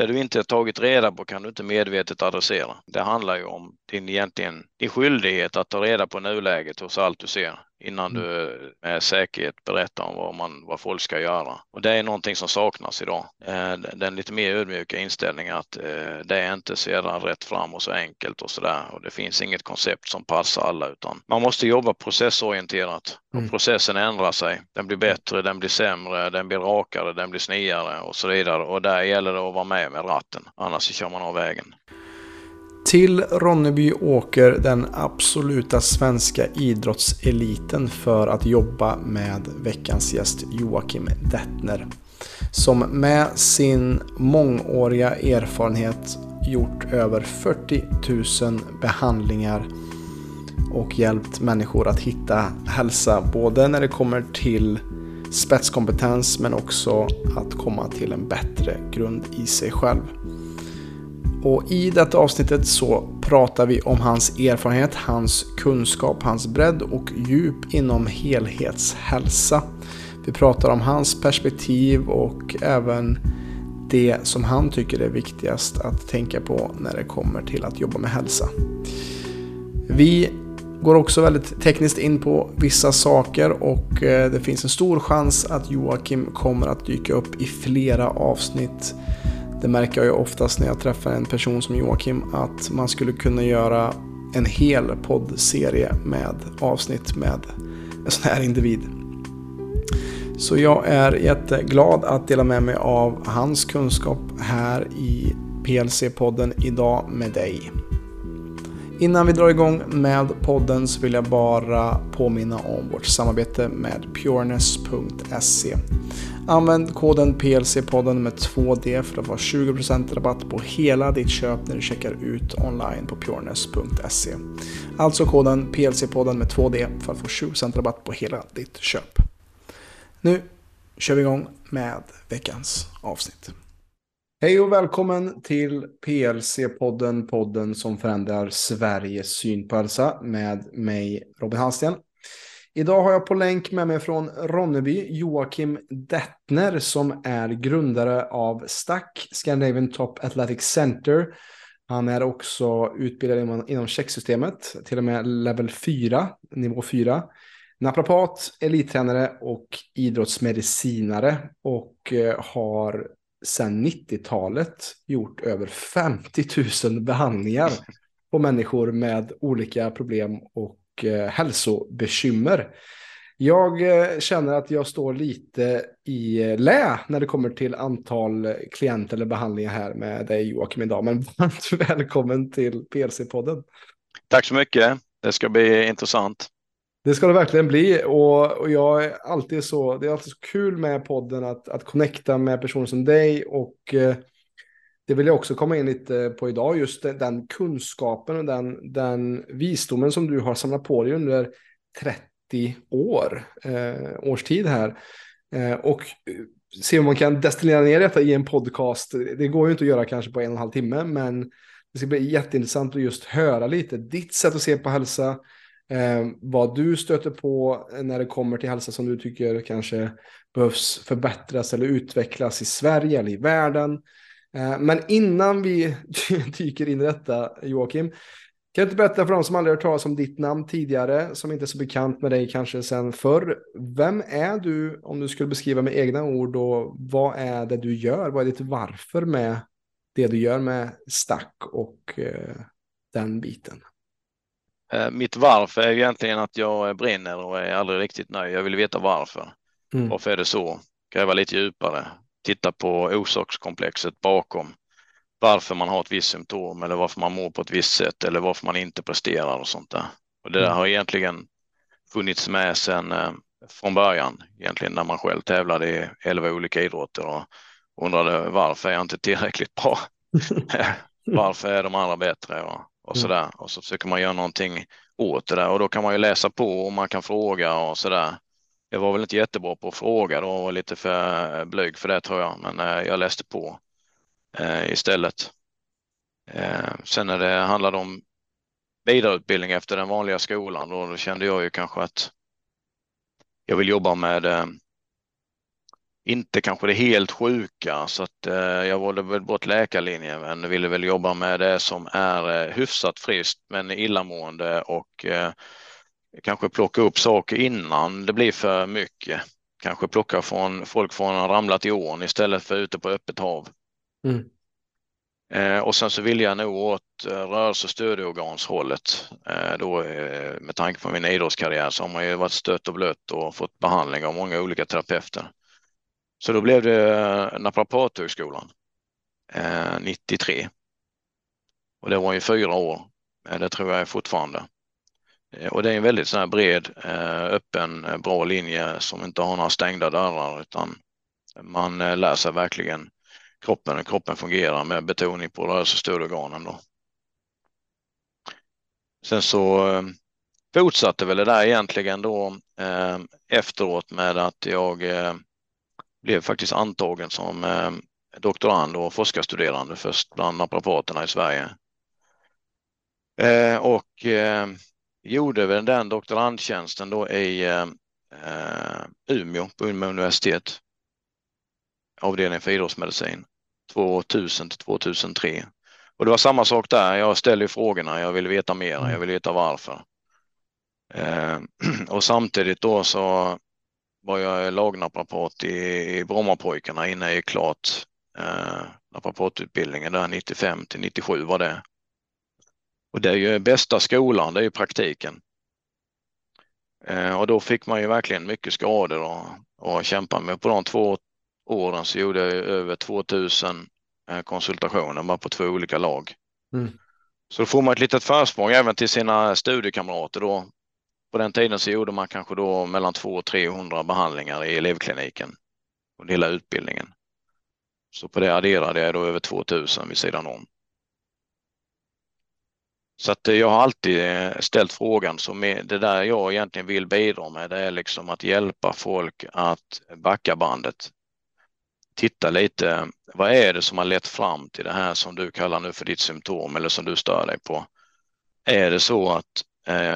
Det du inte har tagit reda på kan du inte medvetet adressera. Det handlar ju om din, egentligen, din skyldighet att ta reda på nuläget hos allt du ser innan mm. du med säkerhet berättar om vad, man, vad folk ska göra. Och det är någonting som saknas idag. Eh, den lite mer ödmjuka inställningen att eh, det är inte så jävla rätt fram och så enkelt och så där. Och det finns inget koncept som passar alla utan man måste jobba processorienterat. Mm. Och processen ändrar sig. Den blir bättre, den blir sämre, den blir rakare, den blir snyggare och så vidare. Och där gäller det att vara med med ratten. Annars så kör man av vägen. Till Ronneby åker den absoluta svenska idrottseliten för att jobba med veckans gäst Joakim Dettner. Som med sin mångåriga erfarenhet gjort över 40 000 behandlingar och hjälpt människor att hitta hälsa både när det kommer till spetskompetens men också att komma till en bättre grund i sig själv. Och i detta avsnittet så pratar vi om hans erfarenhet, hans kunskap, hans bredd och djup inom helhetshälsa. Vi pratar om hans perspektiv och även det som han tycker är viktigast att tänka på när det kommer till att jobba med hälsa. Vi går också väldigt tekniskt in på vissa saker och eh, det finns en stor chans att Joakim kommer att dyka upp i flera avsnitt det märker jag ju oftast när jag träffar en person som Joakim att man skulle kunna göra en hel poddserie med avsnitt med en sån här individ. Så jag är jätteglad att dela med mig av hans kunskap här i PLC-podden idag med dig. Innan vi drar igång med podden så vill jag bara påminna om vårt samarbete med pureness.se. Använd koden PLC-podden med 2D för att få 20% rabatt på hela ditt köp när du checkar ut online på pureness.se. Alltså koden PLC-podden med 2D för att få 20% rabatt på hela ditt köp. Nu kör vi igång med veckans avsnitt. Hej och välkommen till PLC-podden, podden som förändrar Sveriges syn på hälsa med mig Robin Hallsten. Idag har jag på länk med mig från Ronneby Joakim Dettner som är grundare av STAC, Scandinavian Top Athletic Center. Han är också utbildad inom, inom checksystemet, till och med level 4, nivå 4. Naprapat, elittränare och idrottsmedicinare och eh, har sedan 90-talet gjort över 50 000 behandlingar på människor med olika problem och eh, hälsobekymmer. Jag eh, känner att jag står lite i eh, lä när det kommer till antal klienter eller behandlingar här med dig Joakim idag. Men varmt välkommen till PLC-podden. Tack så mycket. Det ska bli intressant. Det ska det verkligen bli och, och jag är alltid så, det är alltid så kul med podden att, att connecta med personer som dig och eh, det vill jag också komma in lite på idag, just den, den kunskapen och den, den visdomen som du har samlat på dig under 30 år, eh, års tid här. Eh, och eh, se om man kan destillera ner detta i en podcast. Det går ju inte att göra kanske på en och en halv timme, men det ska bli jätteintressant att just höra lite ditt sätt att se på hälsa, eh, vad du stöter på när det kommer till hälsa som du tycker kanske behövs förbättras eller utvecklas i Sverige eller i världen. Eh, men innan vi dyker in i detta, Joakim, kan du inte berätta för de som aldrig hört talas om ditt namn tidigare, som inte är så bekant med dig kanske sen förr. Vem är du, om du skulle beskriva med egna ord, och vad är det du gör? Vad är ditt varför med det du gör med Stack och eh, den biten? Eh, mitt varför är egentligen att jag brinner och är aldrig riktigt nöjd. Jag vill veta varför. Mm. Varför är det så? Gräva lite djupare titta på orsakskomplexet bakom varför man har ett visst symptom eller varför man mår på ett visst sätt eller varför man inte presterar och sånt där. Och det där mm. har egentligen funnits med sedan eh, från början, egentligen när man själv tävlade i elva olika idrotter och undrade varför är jag inte tillräckligt bra? varför är de andra bättre? Och, och mm. så där. Och så försöker man göra någonting åt det där och då kan man ju läsa på och man kan fråga och så där. Jag var väl inte jättebra på att fråga då och lite för blyg för det tror jag, men eh, jag läste på eh, istället. Eh, sen när det handlade om vidareutbildning efter den vanliga skolan då, då kände jag ju kanske att jag vill jobba med inte kanske det helt sjuka så att eh, jag valde väl bort läkarlinjen men ville väl jobba med det som är eh, hyfsat friskt men illamående och eh, kanske plocka upp saker innan det blir för mycket. Kanske plocka från folk från ramlat i ån istället för ute på öppet hav. Mm. Eh, och sen så vill jag nog åt eh, rörelse och stödorganshållet. Eh, då, med tanke på min idrottskarriär så har man ju varit stött och blött och fått behandling av många olika terapeuter. Så då blev det eh, Naprapathögskolan eh, 93. Och det var ju fyra år. Eh, det tror jag fortfarande. Eh, och det är en väldigt sån här bred, öppen, bra linje som inte har några stängda dörrar utan man lär sig verkligen kroppen och kroppen fungerar med betoning på rörelsestödorganen. Då. Sen så fortsatte väl det där egentligen då efteråt med att jag blev faktiskt antagen som eh, doktorand och forskarstuderande först bland naprapaterna i Sverige. Eh, och eh, gjorde väl den doktorandtjänsten då i eh, Umeå på Umeå universitet avdelning för idrottsmedicin 2000 till 2003. Och det var samma sak där. Jag ställde frågorna. Jag ville veta mer. Jag ville veta varför. Eh, och samtidigt då så var jag lagnaprapat i, i Brommapojkarna inne i klart eh, naprapatutbildningen där 95 till 97 var det. Och det är ju bästa skolan, det är ju praktiken. Eh, och då fick man ju verkligen mycket skador och, och kämpa med. På de två åren så gjorde jag över 2000 eh, konsultationer bara på två olika lag. Mm. Så då får man ett litet försprång även till sina studiekamrater då. På den tiden så gjorde man kanske då mellan 200 och 300 behandlingar i elevkliniken och hela utbildningen. Så på det adderade jag då över 2000 vid sidan om. Så att eh, jag har alltid eh, ställt frågan, så det där jag egentligen vill bidra med, det är liksom att hjälpa folk att backa bandet titta lite, vad är det som har lett fram till det här som du kallar nu för ditt symptom eller som du stör dig på? Är det så att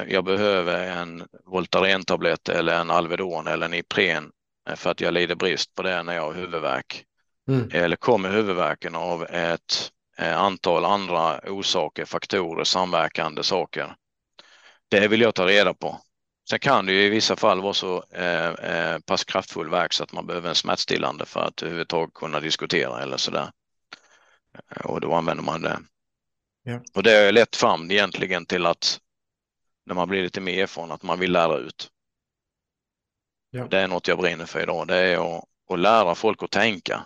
jag behöver en Voltaren-tablett eller en Alvedon eller en Ipren eh, för att jag lider brist på det när jag har huvudvärk? Mm. Eller kommer huvudvärken av ett eh, antal andra orsaker, faktorer, samverkande saker? Det vill jag ta reda på. Sen kan det ju i vissa fall vara så eh, eh, pass kraftfull verk så att man behöver en smärtstillande för att överhuvudtaget kunna diskutera eller så där. Eh, och då använder man det. Ja. Och det är lätt fram egentligen till att när man blir lite mer erfaren att man vill lära ut. Ja. Det är något jag brinner för idag. Det är att, att lära folk att tänka.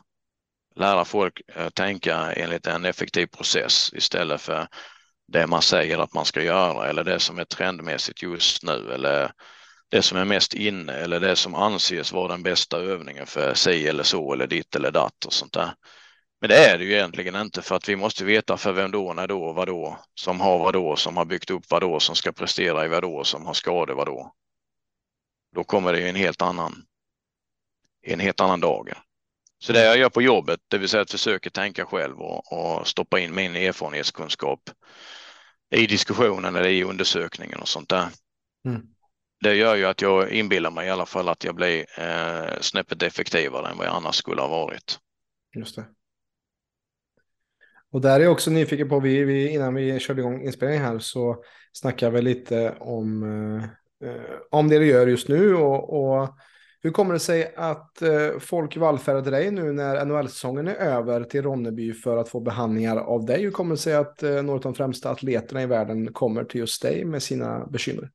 Lära folk att eh, tänka enligt en effektiv process istället för det man säger att man ska göra eller det som är trendmässigt just nu eller det som är mest inne eller det som anses vara den bästa övningen för sig eller så eller ditt eller datt och sånt där. Men det är det ju egentligen inte för att vi måste veta för vem då, när då, vad då, som har vad då, som har byggt upp vad då, som ska prestera i vad då, som har skador vad då. Då kommer det ju en helt annan, en helt annan dag. Så det jag gör på jobbet, det vill säga att försöka tänka själv och, och stoppa in min erfarenhetskunskap i diskussionen eller i undersökningen och sånt där. Mm. Det gör ju att jag inbillar mig i alla fall att jag blir eh, snäppet effektivare än vad jag annars skulle ha varit. Just det. Och där är jag också nyfiken på, vi, vi, innan vi körde igång inspelningen här så snackade vi lite om, eh, eh om det du gör just nu och, och hur kommer det sig att eh, folk vallfärdar till dig nu när NHL-säsongen är över till Ronneby för att få behandlingar av dig? Hur kommer det sig att eh, några av de främsta atleterna i världen kommer till just dig med sina bekymmer?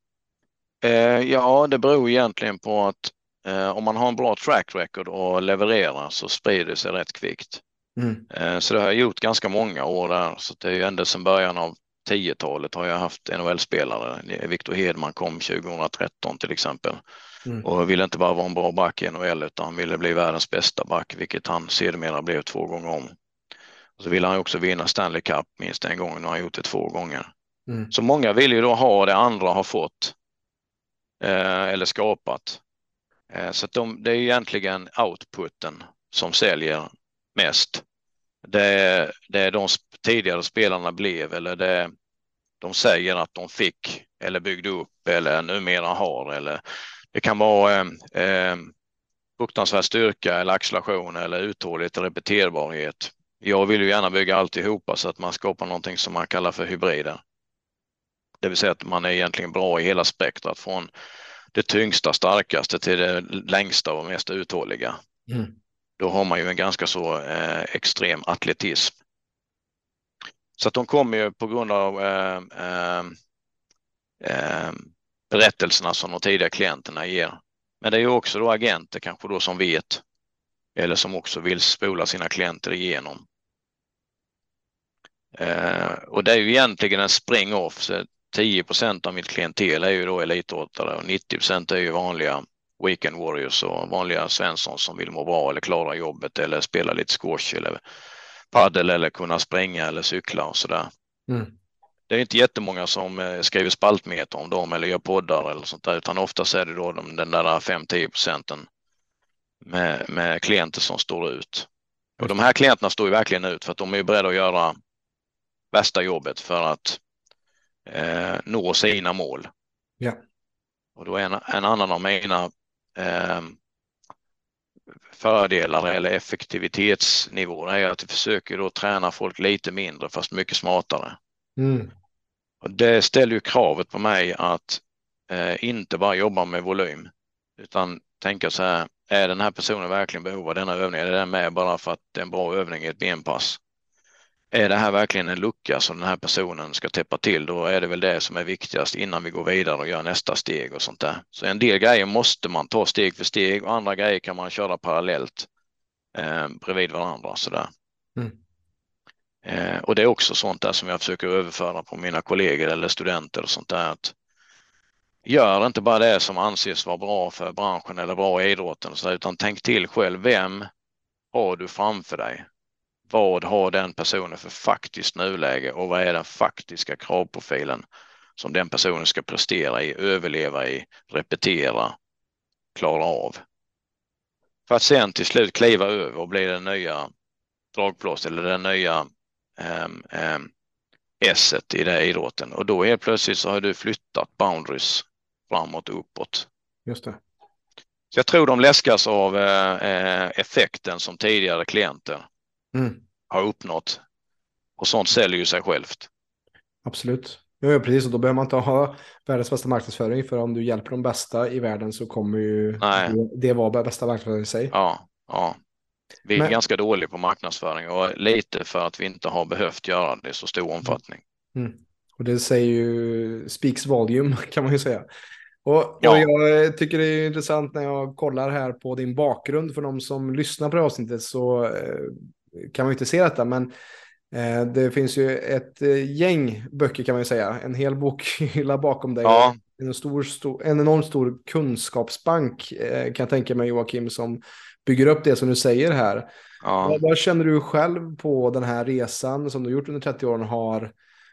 Eh, ja, det beror egentligen på att eh, om man har en bra track record och levererar så sprider det sig rätt kvickt. Mm. Eh, så det har jag gjort ganska många år där, så det är ju ända sedan början av 10-talet har jag haft NHL-spelare. Victor Hedman kom 2013 till exempel. Mm. Och ville inte bara vara en bra back i NHL utan ville bli världens bästa back, vilket han sedermera blev två gånger om. Och så ville han också vinna Stanley Cup minst en gång, och har han gjort det två gånger. Mm. Så många vill ju då ha det andra har fått eh, eller skapat. Eh, så de, det är egentligen outputen som säljer mest. Det är, det de tidigare spelarna blev eller det de säger att de fick eller byggde upp eller numera har eller det kan vara eh, fruktansvärd styrka eller acceleration eller uthållighet och repeterbarhet. Jag vill ju gärna bygga alltihopa så att man skapar någonting som man kallar för hybrider. Det vill säga att man är egentligen bra i hela spektrat från det tyngsta, starkaste till det längsta och mest uthålliga. Mm. Då har man ju en ganska så eh, extrem atletism. Så att de kommer ju på grund av eh, eh, eh, berättelserna som de tidiga klienterna ger. Men det är ju också då agenter kanske då som vet eller som också vill spola sina klienter igenom. Eh, och det är ju egentligen en spring-off. 10% av mitt klientel är ju då elitidrottare och 90% är ju vanliga weekend warriors och vanliga Svensson som vill må bra eller klara jobbet eller spela lite squash eller paddel eller kunna springa eller cykla och sådär. Mm. Det är inte jättemånga som eh, skriver spaltmeter om dem eller gör poddar eller sånt där, utan oftast är det då de, den där 5-10 procenten med, med klienter som står ut. Och de här klienterna står ju verkligen ut för att de är beredda att göra bästa jobbet för att eh, nå sina mål. Ja. Och då är en, en annan av mina fördelar eller effektivitetsnivåer är att vi försöker då träna folk lite mindre fast mycket smartare. Mm. Och det ställer ju kravet på mig att eh, inte bara jobba med volym utan tänka så här, är den här personen verkligen behov av denna övning? Är den med bara för att det är en bra övning i ett benpass? Är det här verkligen en lucka som den här personen ska täppa till, då är det väl det som är viktigast innan vi går vidare och gör nästa steg och sånt där. Så en del grejer måste man ta steg för steg och andra grejer kan man köra parallellt eh, bredvid varandra sådär. Mm. Eh, och det är också sånt där som jag försöker överföra på mina kollegor eller studenter och sånt där. Att gör inte bara det som anses vara bra för branschen eller bra i idrotten, så, utan tänk till själv. Vem har du framför dig? Vad har den personen för faktiskt nuläge och vad är den faktiska kravprofilen som den personen ska prestera i, överleva i, repetera, klara av? För att sen till slut kliva över och bli den nya dragplåster eller den nya um, um, esset i den idrotten och då helt plötsligt så har du flyttat boundaries framåt och uppåt. Just det. Så jag tror de läskas av eh, eh, effekten som tidigare klienter mm. har uppnått. Och sånt säljer ju sig självt. Absolut. Ja, precis. Och då behöver man inte ha världens bästa marknadsföring. För om du hjälper de bästa i världen så kommer ju Nej. det vara bästa marknadsföring i sig. Ja, ja. Vi är Men... ganska dåliga på marknadsföring och lite för att vi inte har behövt göra det i så stor omfattning. Mm. Och det säger ju speaks volume kan man ju säga. Och, ja. och, jag tycker det är intressant när jag kollar här på din bakgrund. För de som lyssnar på det avsnittet så eh, kan man ju inte se detta. Men eh, det finns ju ett eh, gäng böcker kan man ju säga. En hel bokhylla bakom dig. Ja. En, stor, stor, en enormt stor kunskapsbank eh, kan jag tänka mig Joakim som bygger upp det som du säger här. Ja. Vad, känner du själv på den här resan som du gjort under 30 år har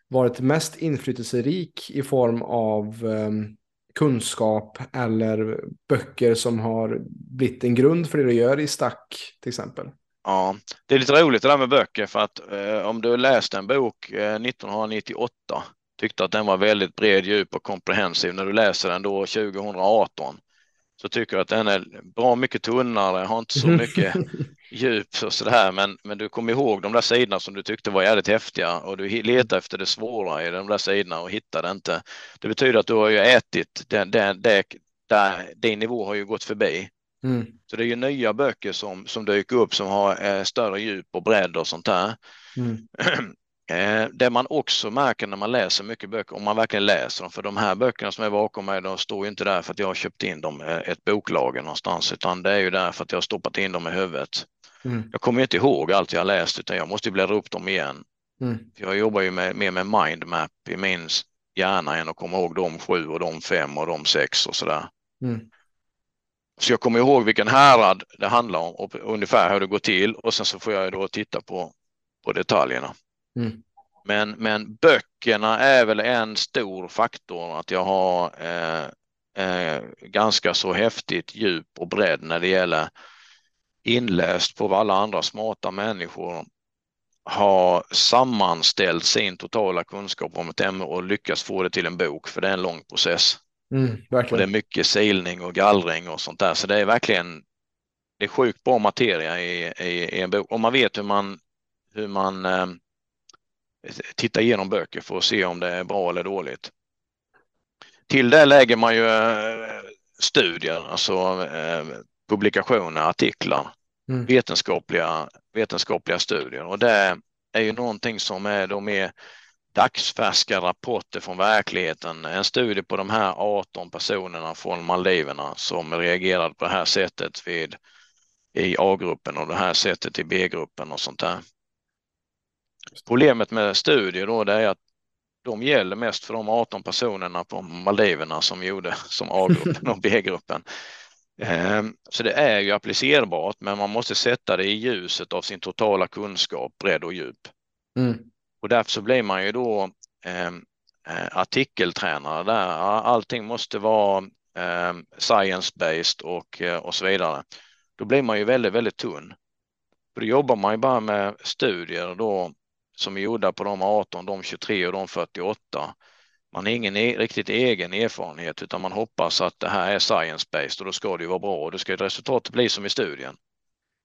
varit mest inflytelserik i form av um, kunskap eller böcker som har blivit en grund för det du gör i Stack till exempel? Ja, det är lite roligt det där med böcker för att eh, om du läste en bok eh, 1998 tyckte att den var väldigt bred, djup och komprehensiv när du läser den då 2018 så tycker jag att den är bra mycket tunnare, har inte så mycket djup och sådär, men, men du kommer ihåg de där sidorna som du tyckte var jävligt häftiga och du letar efter det svåra i de där sidorna och hittar det inte. Det betyder att du har ju ätit, den, den, den, där, din nivå har ju gått förbi. Mm. Så det är ju nya böcker som, som dyker upp som har eh, större djup och bredd och sånt där. Mm. Eh, det man också märker när man läser mycket böcker, om man verkligen läser dem, för de här böckerna som är bakom mig, de står ju inte där för att jag har köpt in dem eh, ett boklager någonstans, utan det är ju där för att jag har stoppat in dem i huvudet. Mm. Jag kommer inte ihåg allt jag läst, utan jag måste bläddra upp dem igen. Mm. Jag jobbar ju med, mer med mindmap i min hjärna än att komma ihåg de sju och de fem och de sex och sådär. Mm. Så jag kommer ihåg vilken härad det handlar om och ungefär hur det går till och sen så får jag då titta på, på detaljerna. Mm. Men, men böckerna är väl en stor faktor att jag har eh, eh, ganska så häftigt djup och bredd när det gäller inläst på vad alla andra smarta människor har sammanställt sin totala kunskap om ett ämne och lyckats få det till en bok, för det är en lång process. Mm, och det är mycket silning och gallring och sånt där, så det är verkligen det är sjukt bra materia i, i, i, en bok. Om man vet hur man, hur man eh, tittar igenom böcker för att se om det är bra eller dåligt. Till det lägger man ju eh, studier, alltså eh, publikationer, artiklar, mm. vetenskapliga, vetenskapliga studier och det är ju någonting som är de är dagsfärska rapporter från verkligheten. En studie på de här 18 personerna från Maldiverna som reagerade på det här sättet vid i A-gruppen och det här sättet i B-gruppen och sånt där. Problemet med studier då det är att de gäller mest för de 18 personerna på Maldiverna som gjorde som A-gruppen och B-gruppen. Ehm, så det är ju applicerbart, men man måste sätta det i ljuset av sin totala kunskap, bredd och djup. Mm. Och därför så blir man ju då ehm, eh, artikeltränare där. Allting måste vara eh, science-based och, eh, och så vidare. Då blir man ju väldigt, väldigt tunn. För då jobbar man ju bara med studier då som är gjorda på de 18, de 23 och de 48. Man har ingen e riktigt egen erfarenhet utan man hoppas att det här är science-based och då ska det ju vara bra och då ska resultatet bli som i studien.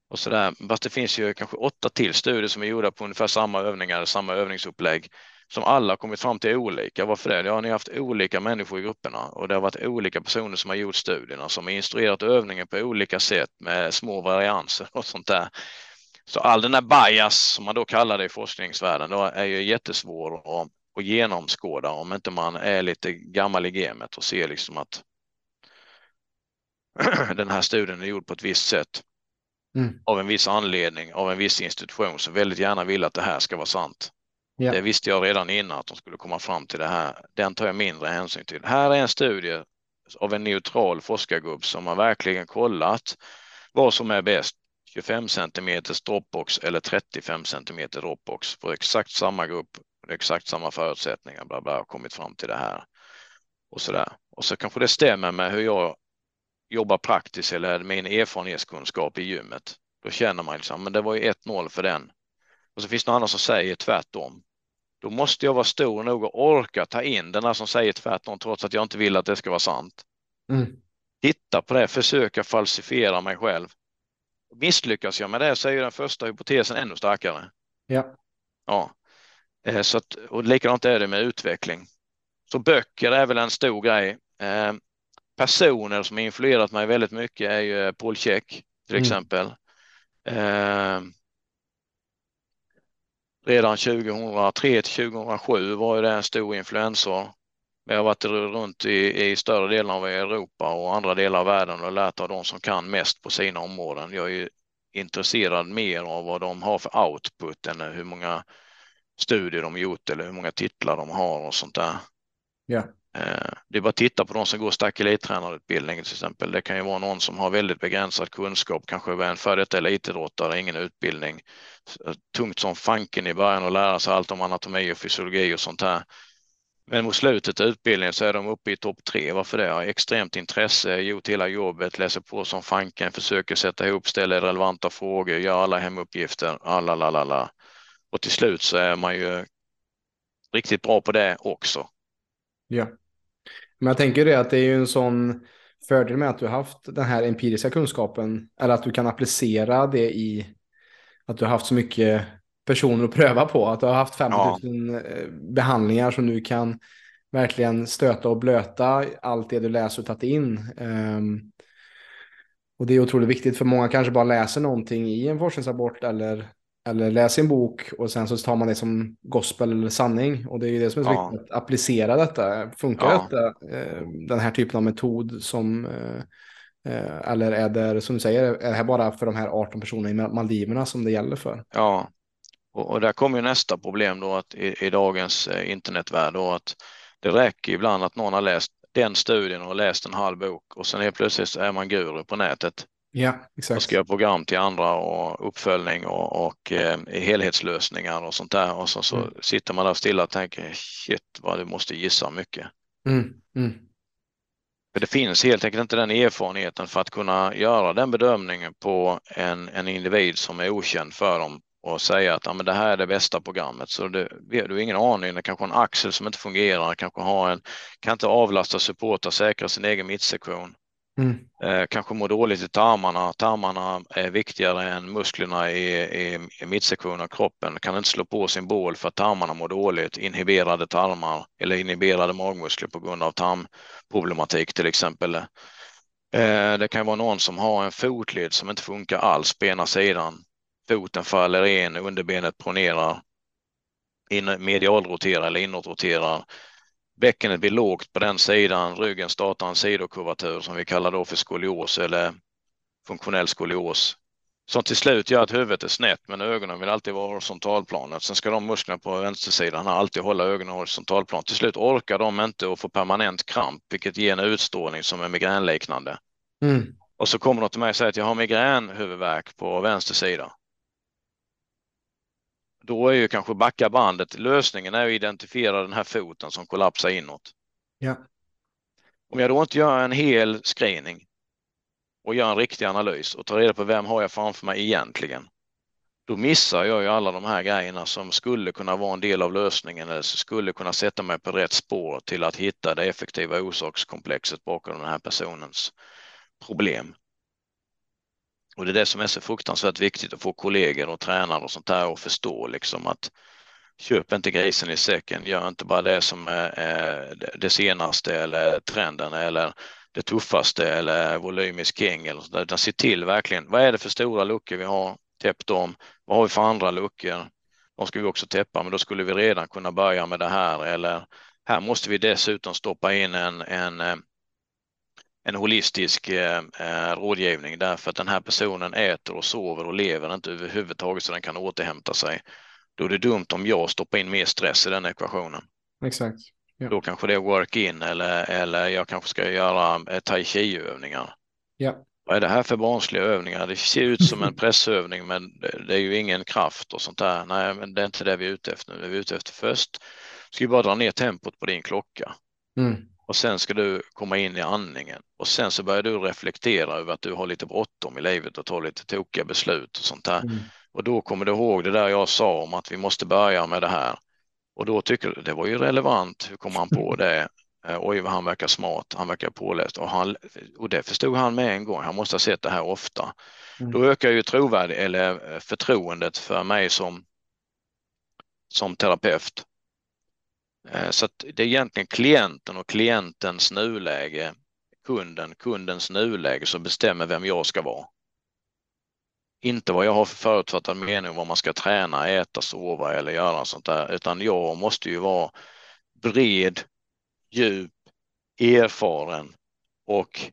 Och så där. Fast det finns ju kanske åtta till studier som är gjorda på ungefär samma övningar, samma övningsupplägg som alla kommit fram till är olika. Varför det? Ja, ni har haft olika människor i grupperna och det har varit olika personer som har gjort studierna som har instruerat övningen på olika sätt med små varianser och sånt där. Så all den här bias som man då kallar det i forskningsvärlden då är ju jättesvår att, att genomskåda om inte man är lite gammal i gamet och ser liksom att den här studien är gjord på ett visst sätt mm. av en viss anledning av en viss institution som väldigt gärna vill att det här ska vara sant. Yeah. Det visste jag redan innan att de skulle komma fram till det här. Den tar jag mindre hänsyn till. Här är en studie av en neutral forskargrupp som har verkligen kollat vad som är bäst 25 centimeters dropbox eller 35 centimeter dropbox på exakt samma grupp, exakt samma förutsättningar, bla bla, kommit fram till det här och så där. Och så kanske det stämmer med hur jag jobbar praktiskt eller min erfarenhetskunskap i gymmet. Då känner man liksom, men det var ju 1-0 för den. Och så finns det någon annan som säger tvärtom. Då måste jag vara stor nog och orka ta in den här som säger tvärtom trots att jag inte vill att det ska vara sant. Mm. Titta på det, försöka falsifiera mig själv. Misslyckas jag med det så är ju den första hypotesen ännu starkare. Ja. Ja. Eh, så att, och likadant är det med utveckling. Så böcker är väl en stor grej. Personer som har influerat mig väldigt mycket är ju Paul Check till mm. exempel. Eh, redan 2003 till 2007 var ju det en stor influensor. Jag har varit runt i, i större delen av Europa och andra delar av världen och lärt av de som kan mest på sina områden. Jag är intresserad mer av vad de har för output än hur många studier de gjort eller hur många titlar de har och sånt där. Ja. Eh, det är bara att titta på de som går stack elittränarutbildning till exempel. Det kan ju vara någon som har väldigt begränsad kunskap, kanske är en före detta elitidrottare, ingen utbildning. Eh, tungt som fanken i början att lära sig allt om anatomi och fysiologi och sånt här. Men mot slutet av utbildningen så är de uppe i topp tre. Varför det? Extremt intresse, gjort hela jobbet, läser på som fanken, försöker sätta ihop, ställer relevanta frågor, gör alla hemuppgifter, alla, la, la, la. Och till slut så är man ju riktigt bra på det också. Ja. Men jag tänker det att det är ju en sån fördel med att du har haft den här empiriska kunskapen, eller att du kan applicera det i att du har haft så mycket personer att pröva på. Att du har haft 50 000 ja. Eh, behandlingar som du kan verkligen stöta och blöta allt det du läser och tagit in. Um, och det är otroligt viktigt för många kanske bara läser någonting i en forskningsrapport eller, eller läser en bok och sen så tar man det som gospel eller sanning. Och det är ju det som är så ja. viktigt, att applicera detta. Funkar ja. detta, uh, den här typen av metod som uh, eller är det, som du säger, är det här bara för de här 18 personerna i Maldiverna som det gäller för? Ja, och, och där kommer nästa problem då att i, i dagens eh, internetvärld då att det räcker ibland att någon har läst den studien och läst en halv bok och sen helt plötsligt är man guru på nätet. Ja, exakt. Och ska göra program till andra och uppföljning och, och eh, helhetslösningar och sånt där. Och så, så mm. sitter man där stilla och tänker shit vad du måste gissa mycket. Mm. Mm. För det finns helt enkelt inte den erfarenheten för att kunna göra den bedömningen på en, en individ som är okänd för dem och säga att ja, men det här är det bästa programmet. Så det, du har ingen aning, det kanske en axel som inte fungerar, kanske har en, kan inte avlasta supporta, säkra sin egen mittsektion. Mm. Eh, kanske mår dåligt i tarmarna. Tarmarna är viktigare än musklerna i, i, i mittsektionen av kroppen. Kan inte slå på sin bål för att tarmarna mår dåligt. Inhiberade tarmar eller inhiberade magmuskler på grund av tarmproblematik till exempel. Eh, det kan vara någon som har en fotled som inte funkar alls på ena sidan. Foten faller in, underbenet pronerar, in, medialroterar eller inåtroterar bäckenet blir lågt på den sidan, ryggen startar en sidokurvatur som vi kallar då för skolios eller funktionell skolios. Som till slut gör att huvudet är snett men ögonen vill alltid vara horisontalplanet. Sen ska de musklerna på vänstersidan alltid hålla ögonen horisontalplan. Till slut orkar de inte att få permanent kramp vilket ger en utstrålning som är migränliknande. Mm. Och så kommer de till mig och säger att jag har migränhuvudvärk på vänster sida då är ju kanske backa bandet. Lösningen är att identifiera den här foten som kollapsar inåt. Ja. Om jag då inte gör en hel screening och gör en riktig analys och tar reda på vem har jag framför mig egentligen. Då missar jag ju alla de här grejerna som skulle kunna vara en del av lösningen eller skulle kunna sätta mig på rätt spår till att hitta det effektiva orsakskomplexet bakom den här personens problem. Och det är det som är så fruktansvärt viktigt att få kollegor och tränare och sånt där att förstå liksom att köp inte grisen i säcken, gör inte bara det som är det senaste eller trenden eller det tuffaste eller volymisk king eller sådär, utan se till verkligen vad är det för stora luckor vi har, täpp dem, vad har vi för andra luckor, de ska vi också täppa, men då skulle vi redan kunna börja med det här. Eller här måste vi dessutom stoppa in en, en eh, en holistisk eh, eh, rådgivning därför att den här personen äter och sover och lever inte överhuvudtaget så den kan återhämta sig. Då är det dumt om jag stoppar in mer stress i den ekvationen. Exakt. Ja. Då kanske det är work-in eller, eller jag kanske ska göra eh, tai chi-övningar. Ja. Vad är det här för barnsliga övningar? Det ser ut som en pressövning men det är ju ingen kraft och sånt där. Nej, men det är inte det vi är ute efter nu. Det är vi ute efter först. Ska vi bara dra ner tempot på din klocka. Mm och sen ska du komma in i andningen och sen så börjar du reflektera över att du har lite bråttom i livet och ta lite tokiga beslut och sånt där. Mm. Och då kommer du ihåg det där jag sa om att vi måste börja med det här. Och då tycker du det var ju relevant. Hur kom han på det? Eh, oj, vad han verkar smart. Han verkar påläst och, han, och det förstod han med en gång. Han måste ha sett det här ofta. Mm. Då ökar ju trovärd eller eh, förtroendet för mig som som terapeut Eh, så så det är egentligen klienten och klientens nuläge, kunden, kundens nuläge som bestämmer vem jag ska vara. Inte vad jag har för förutfattad mening om vad man ska träna, äta, sova eller göra sånt där, utan jag måste ju vara bred, djup, erfaren och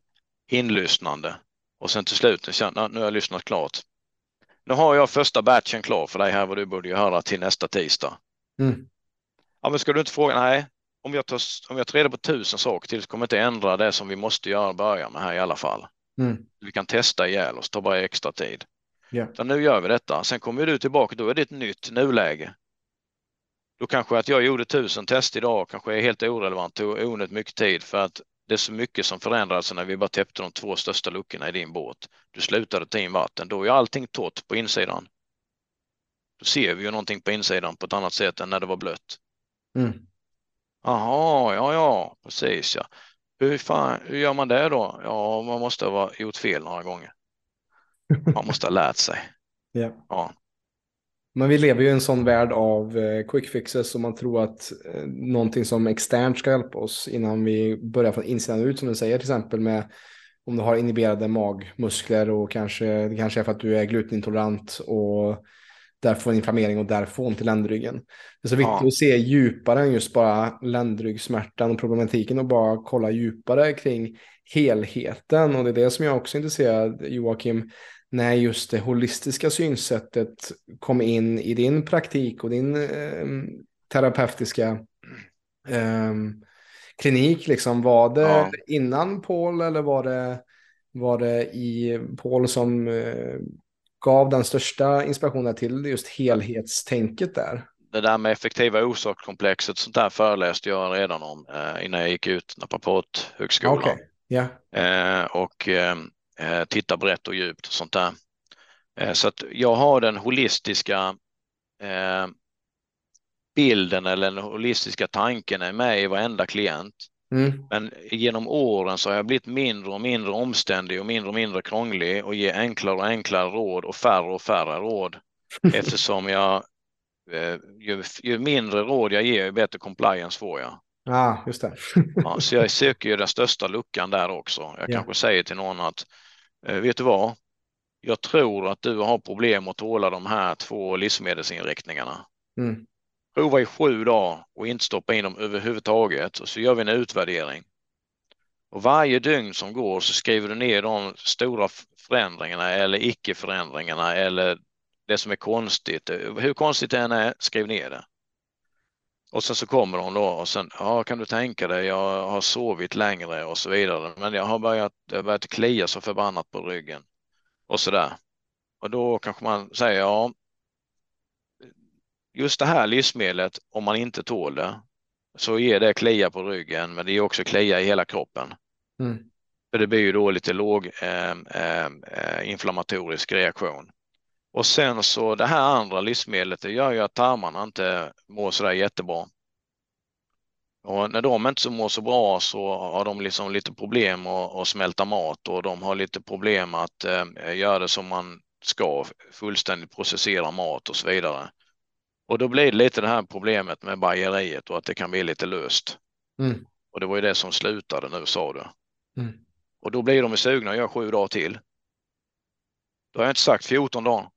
inlyssnande. Och sen till slut, nu har jag lyssnat klart. Nu har jag första batchen klar för dig här vad du borde höra till nästa tisdag. Mm. Ja, men ska du inte fråga? Nej, om jag tar, om jag tar reda på tusen saker till så kommer jag inte ändra det som vi måste göra börja med här i alla fall. Mm. Vi kan testa ihjäl oss, ta bara extra tid. Yeah. Så nu gör vi detta. Sen kommer du tillbaka, då är det ett nytt nuläge. Då kanske att jag gjorde tusen test idag kanske är helt orelevant, tog onödigt mycket tid för att det är så mycket som förändrades när vi bara täppte de två största luckorna i din båt. Du slutade ta in vatten, då är allting torrt på insidan. Då ser vi ju någonting på insidan på ett annat sätt än när det var blött. Mm. Jaha, ja, ja, precis ja. Hur, fan, hur gör man det då? Ja, man måste ha gjort fel några gånger. Man måste ha lärt sig. yeah. Ja. Men vi lever ju i en sån värld av eh, quick fixes och man tror att eh, någonting som externt ska hjälpa oss innan vi börjar från insidan ut som du säger till exempel med om du har inhiberade magmuskler och kanske det kanske är för att du är glutenintolerant och där får inflammering och där får ont i ländryggen. Det är så viktigt ja. att se djupare än just bara ländryggsmärtan och problematiken och bara kolla djupare kring helheten. Och det är det som jag också är intresserad, Joakim, när just det holistiska synsättet kom in i din praktik och din eh, terapeutiska eh, klinik. Liksom. Var det ja. innan Paul eller var det, var det i Paul som eh, gav den största inspirationen till just helhetstänket där? Det där med effektiva orsakskomplexet, sånt där föreläste jag redan om eh, innan jag gick ut naprapathögskolan. Okay. Yeah. Eh, och eh, eh, titta brett och djupt och sånt där. Så att jag har den holistiska bilden eller den holistiska tanken är med i varenda klient. Mm. Men genom åren så har jag blivit mindre och mindre omständig och mindre och mindre krånglig och ge enklare och enklare råd och färre och färre råd eftersom jag eh, ju, ju mindre råd jag ger, ju bättre compliance får jag. Ja, just det. ja, så jag söker ju den största luckan där också. Jag ja. kanske säger till någon att eh, vet du vad? Jag tror att du har problem att tåla de här två livsmedelsinriktningarna. Mm. Prova i sju dagar och inte stoppa in dem överhuvudtaget och så gör vi en utvärdering. Och varje dygn som går så skriver du ner de stora förändringarna eller icke-förändringarna eller det som är konstigt. Hur konstigt det än är, skriv ner det. Och sen så kommer hon då och sen, ja kan du tänka dig, jag har sovit längre och så vidare, men jag har börjat, jag har börjat klia så förbannat på ryggen och så där. Och då kanske man säger, ja, just det här livsmedlet, om man inte tål det, så ger det klia på ryggen, men det är också klia i hela kroppen. Mm. För det blir ju då lite låg eh, eh, inflammatorisk reaktion. Och sen så det här andra livsmedlet, det gör ju att tarmarna inte mår så där jättebra. Och när de inte mår så bra så har de liksom lite problem att, att smälta mat och de har lite problem att eh, göra det som man ska, fullständigt processera mat och så vidare. Och då blir det lite det här problemet med bajeriet och att det kan bli lite löst. Mm. Och det var ju det som slutade nu sa du. Mm. Och då blir de sugna att göra sju dagar till. Då har jag inte sagt 14 dagar.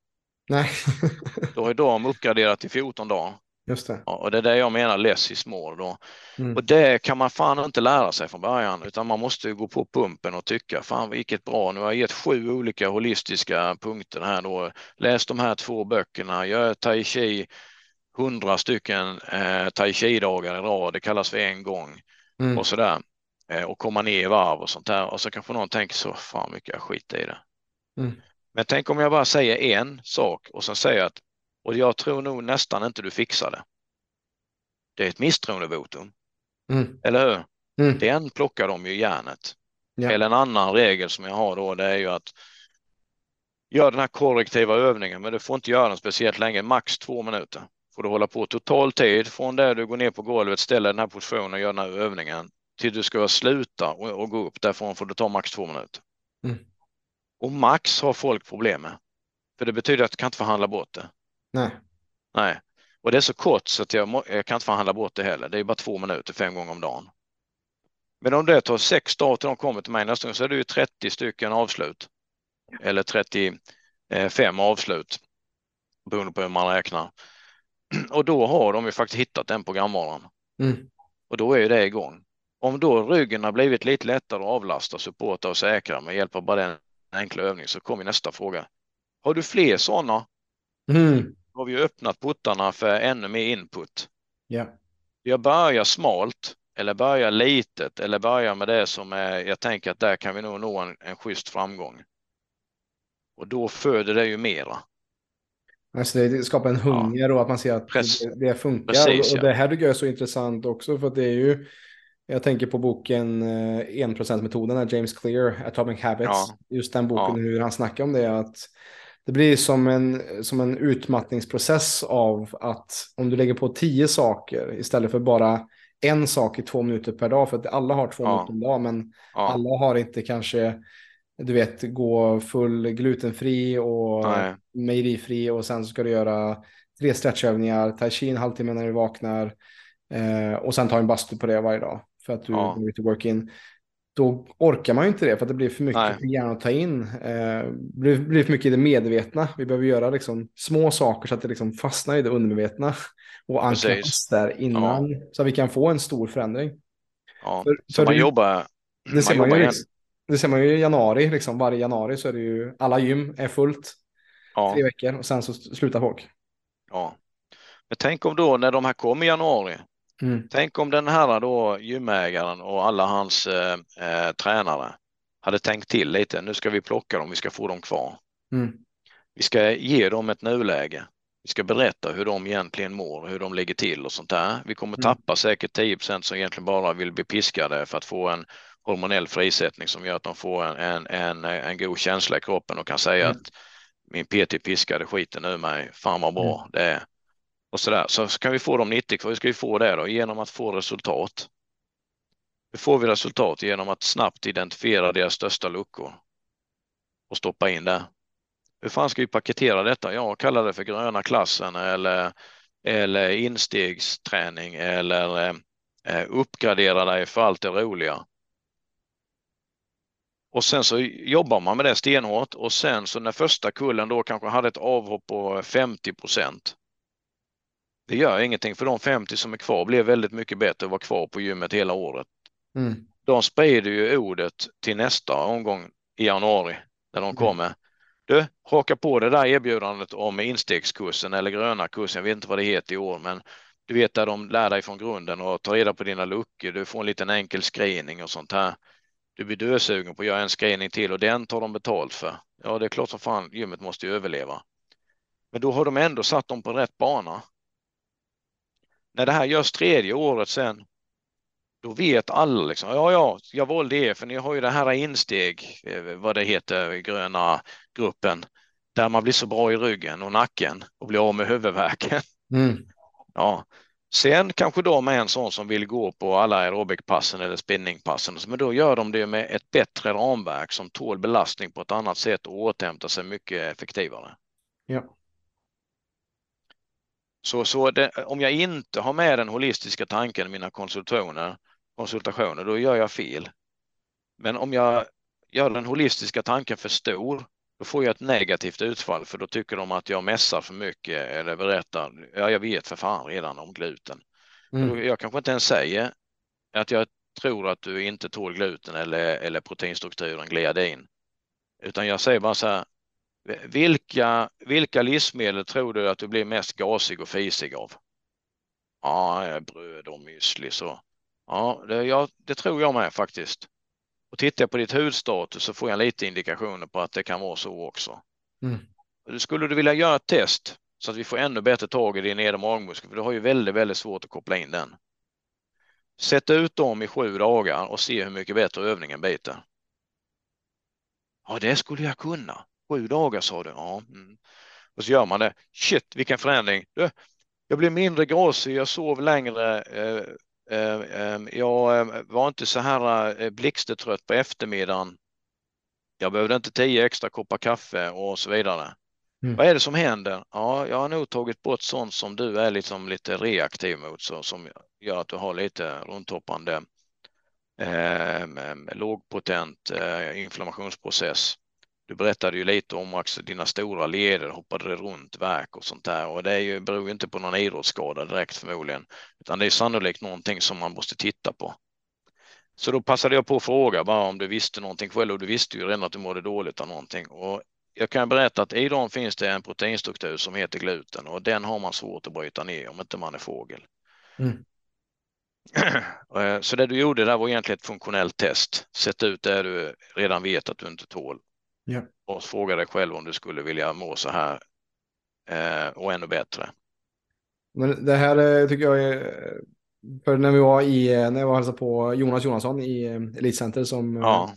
Nej. då har de uppgraderat till 14 dagar. Just det. Ja, och det är det jag menar less is more då. Mm. Och det kan man fan inte lära sig från början utan man måste gå på pumpen och tycka fan vilket bra, nu har jag gett sju olika holistiska punkter här då. Läs de här två böckerna, gör tai chi, hundra stycken eh, tai chi-dagar i rad, det kallas för en gång mm. och sådär. Eh, och komma ner i varv och sånt där och så kanske någon tänker så fan mycket jag skit i det. Mm. Men tänk om jag bara säger en sak och sen säger att och jag tror nog nästan inte du fixar det. Det är ett misstroendevotum. Mm. Eller hur? Mm. Den plockar de ju järnet. Ja. Eller en annan regel som jag har då, det är ju att gör den här korrektiva övningen, men du får inte göra den speciellt länge, max två minuter. Får du hålla på total tid från där du går ner på golvet, ställer den här positionen och gör den här övningen till du ska sluta och, och gå upp. Därifrån får du ta max två minuter. Mm. Och max har folk problem med. För det betyder att du kan inte förhandla bort det. Nej. Nej. Och det är så kort så att jag, jag kan inte förhandla bort det heller. Det är bara två minuter fem gånger om dagen. Men om det tar sex dagar till de kommer till mig nästa gång så är det ju 30 stycken avslut. Eller 35 avslut. Beroende på hur man räknar. Och då har de ju faktiskt hittat den programvaran. Mm. Och då är ju det igång. Om då ryggen har blivit lite lättare att avlasta, supporta och säkra med hjälp av bara den enkla övningen så kommer nästa fråga. Har du fler sådana? Mm. Då har vi öppnat portarna för ännu mer input. Ja. Jag börjar smalt eller börjar litet eller börjar med det som är, jag tänker att där kan vi nog nå en, en schysst framgång. Och då föder det ju mera. Alltså det skapar en hunger ja. och att man ser att det, det, funkar. Precis, och, och det här tycker jag är så intressant också för att det är ju jag tänker på boken 1%-metoden eh, James Clear, Atomic Habits. Ja. Just den boken, ja. hur han snackar om det. Att det blir som en, som en utmattningsprocess av att om du lägger på tio saker istället för bara en sak i två minuter per dag. För att alla har två ja. minuter per dag, men alla har inte kanske du vet, gå full glutenfri och Nej. mejerifri och sen så ska du göra tre stretchövningar, tai chi en halvtimme när du vaknar eh, och sen ta en bastu på det varje dag för att du ja. går ut work-in. Då orkar man ju inte det för att det blir för mycket för hjärnan att ta in. Eh, blir, blir för mycket i det medvetna. Vi behöver göra liksom små saker så att det liksom fastnar i det undermedvetna och ankras där innan ja. så att vi kan få en stor förändring. Ja, för, så för man jobbar. Det ser man, man ju, liksom, det ser man ju i januari, liksom, varje januari så är det ju alla gym är fullt. Ja. Tre veckor och sen så slutar folk. Ja, men tänk om då när de här kom i januari Mm. Tänk om den här då gymägaren och alla hans eh, eh, tränare hade tänkt till lite. Nu ska vi plocka dem, vi ska få dem kvar. Mm. Vi ska ge dem ett nuläge. Vi ska berätta hur de egentligen mår, hur de ligger till och sånt där. Vi kommer mm. tappa säkert 10 som egentligen bara vill bli piskade för att få en hormonell frisättning som gör att de får en, en, en, en god känsla i kroppen och kan säga mm. att min PT piskade skiten ur mig. Fan vad bra mm. det är och så där. Så kan vi få de 90 kvar. Hur ska vi få det då? Genom att få resultat. Hur får vi resultat? Genom att snabbt identifiera deras största luckor och stoppa in det. Hur fan ska vi paketera detta? Jag kallar det för gröna klassen eller, eller instegsträning eller eh, uppgradera dig för allt det roliga. Och sen så jobbar man med det stenhårt och sen så när första kullen då kanske hade ett avhopp på 50 procent. Det gör ingenting för de 50 som är kvar blev väldigt mycket bättre att vara kvar på gymmet hela året. Mm. De sprider ju ordet till nästa omgång i januari när de mm. kommer. Du, haka på det där erbjudandet om instegskursen eller gröna kursen. Jag vet inte vad det heter i år, men du vet där de lär dig från grunden och tar reda på dina luckor. Du får en liten enkel screening och sånt här. Du blir dösugen på att göra en screening till och den tar de betalt för. Ja, det är klart som fan gymmet måste ju överleva. Men då har de ändå satt dem på rätt bana. När det här görs tredje året sen, då vet alla liksom, ja, ja, jag valde er för ni har ju det här insteg, eh, vad det heter, gröna gruppen, där man blir så bra i ryggen och nacken och blir av med huvudvärken. Mm. Ja, Sen kanske de är en sån som vill gå på alla aerobikpassen eller spinningpassen, men då gör de det med ett bättre ramverk som tål belastning på ett annat sätt och återhämtar sig mycket effektivare. Ja. Så, så det, om jag inte har med den holistiska tanken i mina konsultationer, konsultationer, då gör jag fel. Men om jag gör den holistiska tanken för stor, då får jag ett negativt utfall för då tycker de att jag mässar för mycket eller berättar. Ja, jag vet för fan redan om gluten. Mm. Jag kanske inte ens säger att jag tror att du inte tål gluten eller, eller proteinstrukturen gliadin. Utan jag säger bara så här. Vilka, vilka livsmedel tror du att du blir mest gasig och fisig av? Ja, bröd och müsli så. Ja, det, ja, det tror jag med faktiskt. Och tittar jag på ditt hudstatus så får jag lite indikationer på att det kan vara så också. Mm. Skulle du vilja göra ett test så att vi får ännu bättre tag i din nedre magmuskel, för du har ju väldigt, väldigt svårt att koppla in den. Sätt ut dem i sju dagar och se hur mycket bättre övningen biter. Ja, det skulle jag kunna. Sju dagar sa du. Ja. Mm. Och så gör man det. Shit, vilken förändring. Du, jag blev mindre gasig, jag sov längre, eh, jag eh, var inte så här eh, blixtetrött på eftermiddagen. Jag behövde inte tio extra koppar kaffe och så vidare. Mm. Vad är det som händer? Ja, jag har nog tagit bort sånt som du är liksom lite reaktiv mot, så, som gör att du har lite rundtoppande eh, lågpotent eh, inflammationsprocess. Du berättade ju lite om också dina stora leder hoppade runt verk och sånt där och det är ju, beror ju inte på någon idrottsskada direkt förmodligen, utan det är sannolikt någonting som man måste titta på. Så då passade jag på att fråga bara om du visste någonting själv och du visste ju redan att du mådde dåligt av någonting. Och jag kan berätta att i dem finns det en proteinstruktur som heter gluten och den har man svårt att bryta ner om inte man är fågel. Mm. Så det du gjorde där var egentligen ett funktionellt test. Sätt ut det du redan vet att du inte tål Ja. Och fråga dig själv om du skulle vilja må så här eh, och ännu bättre. Men det här eh, tycker jag är, för när vi var i, eh, när jag var hälsade på Jonas Jonasson i eh, Elitcenter som ja.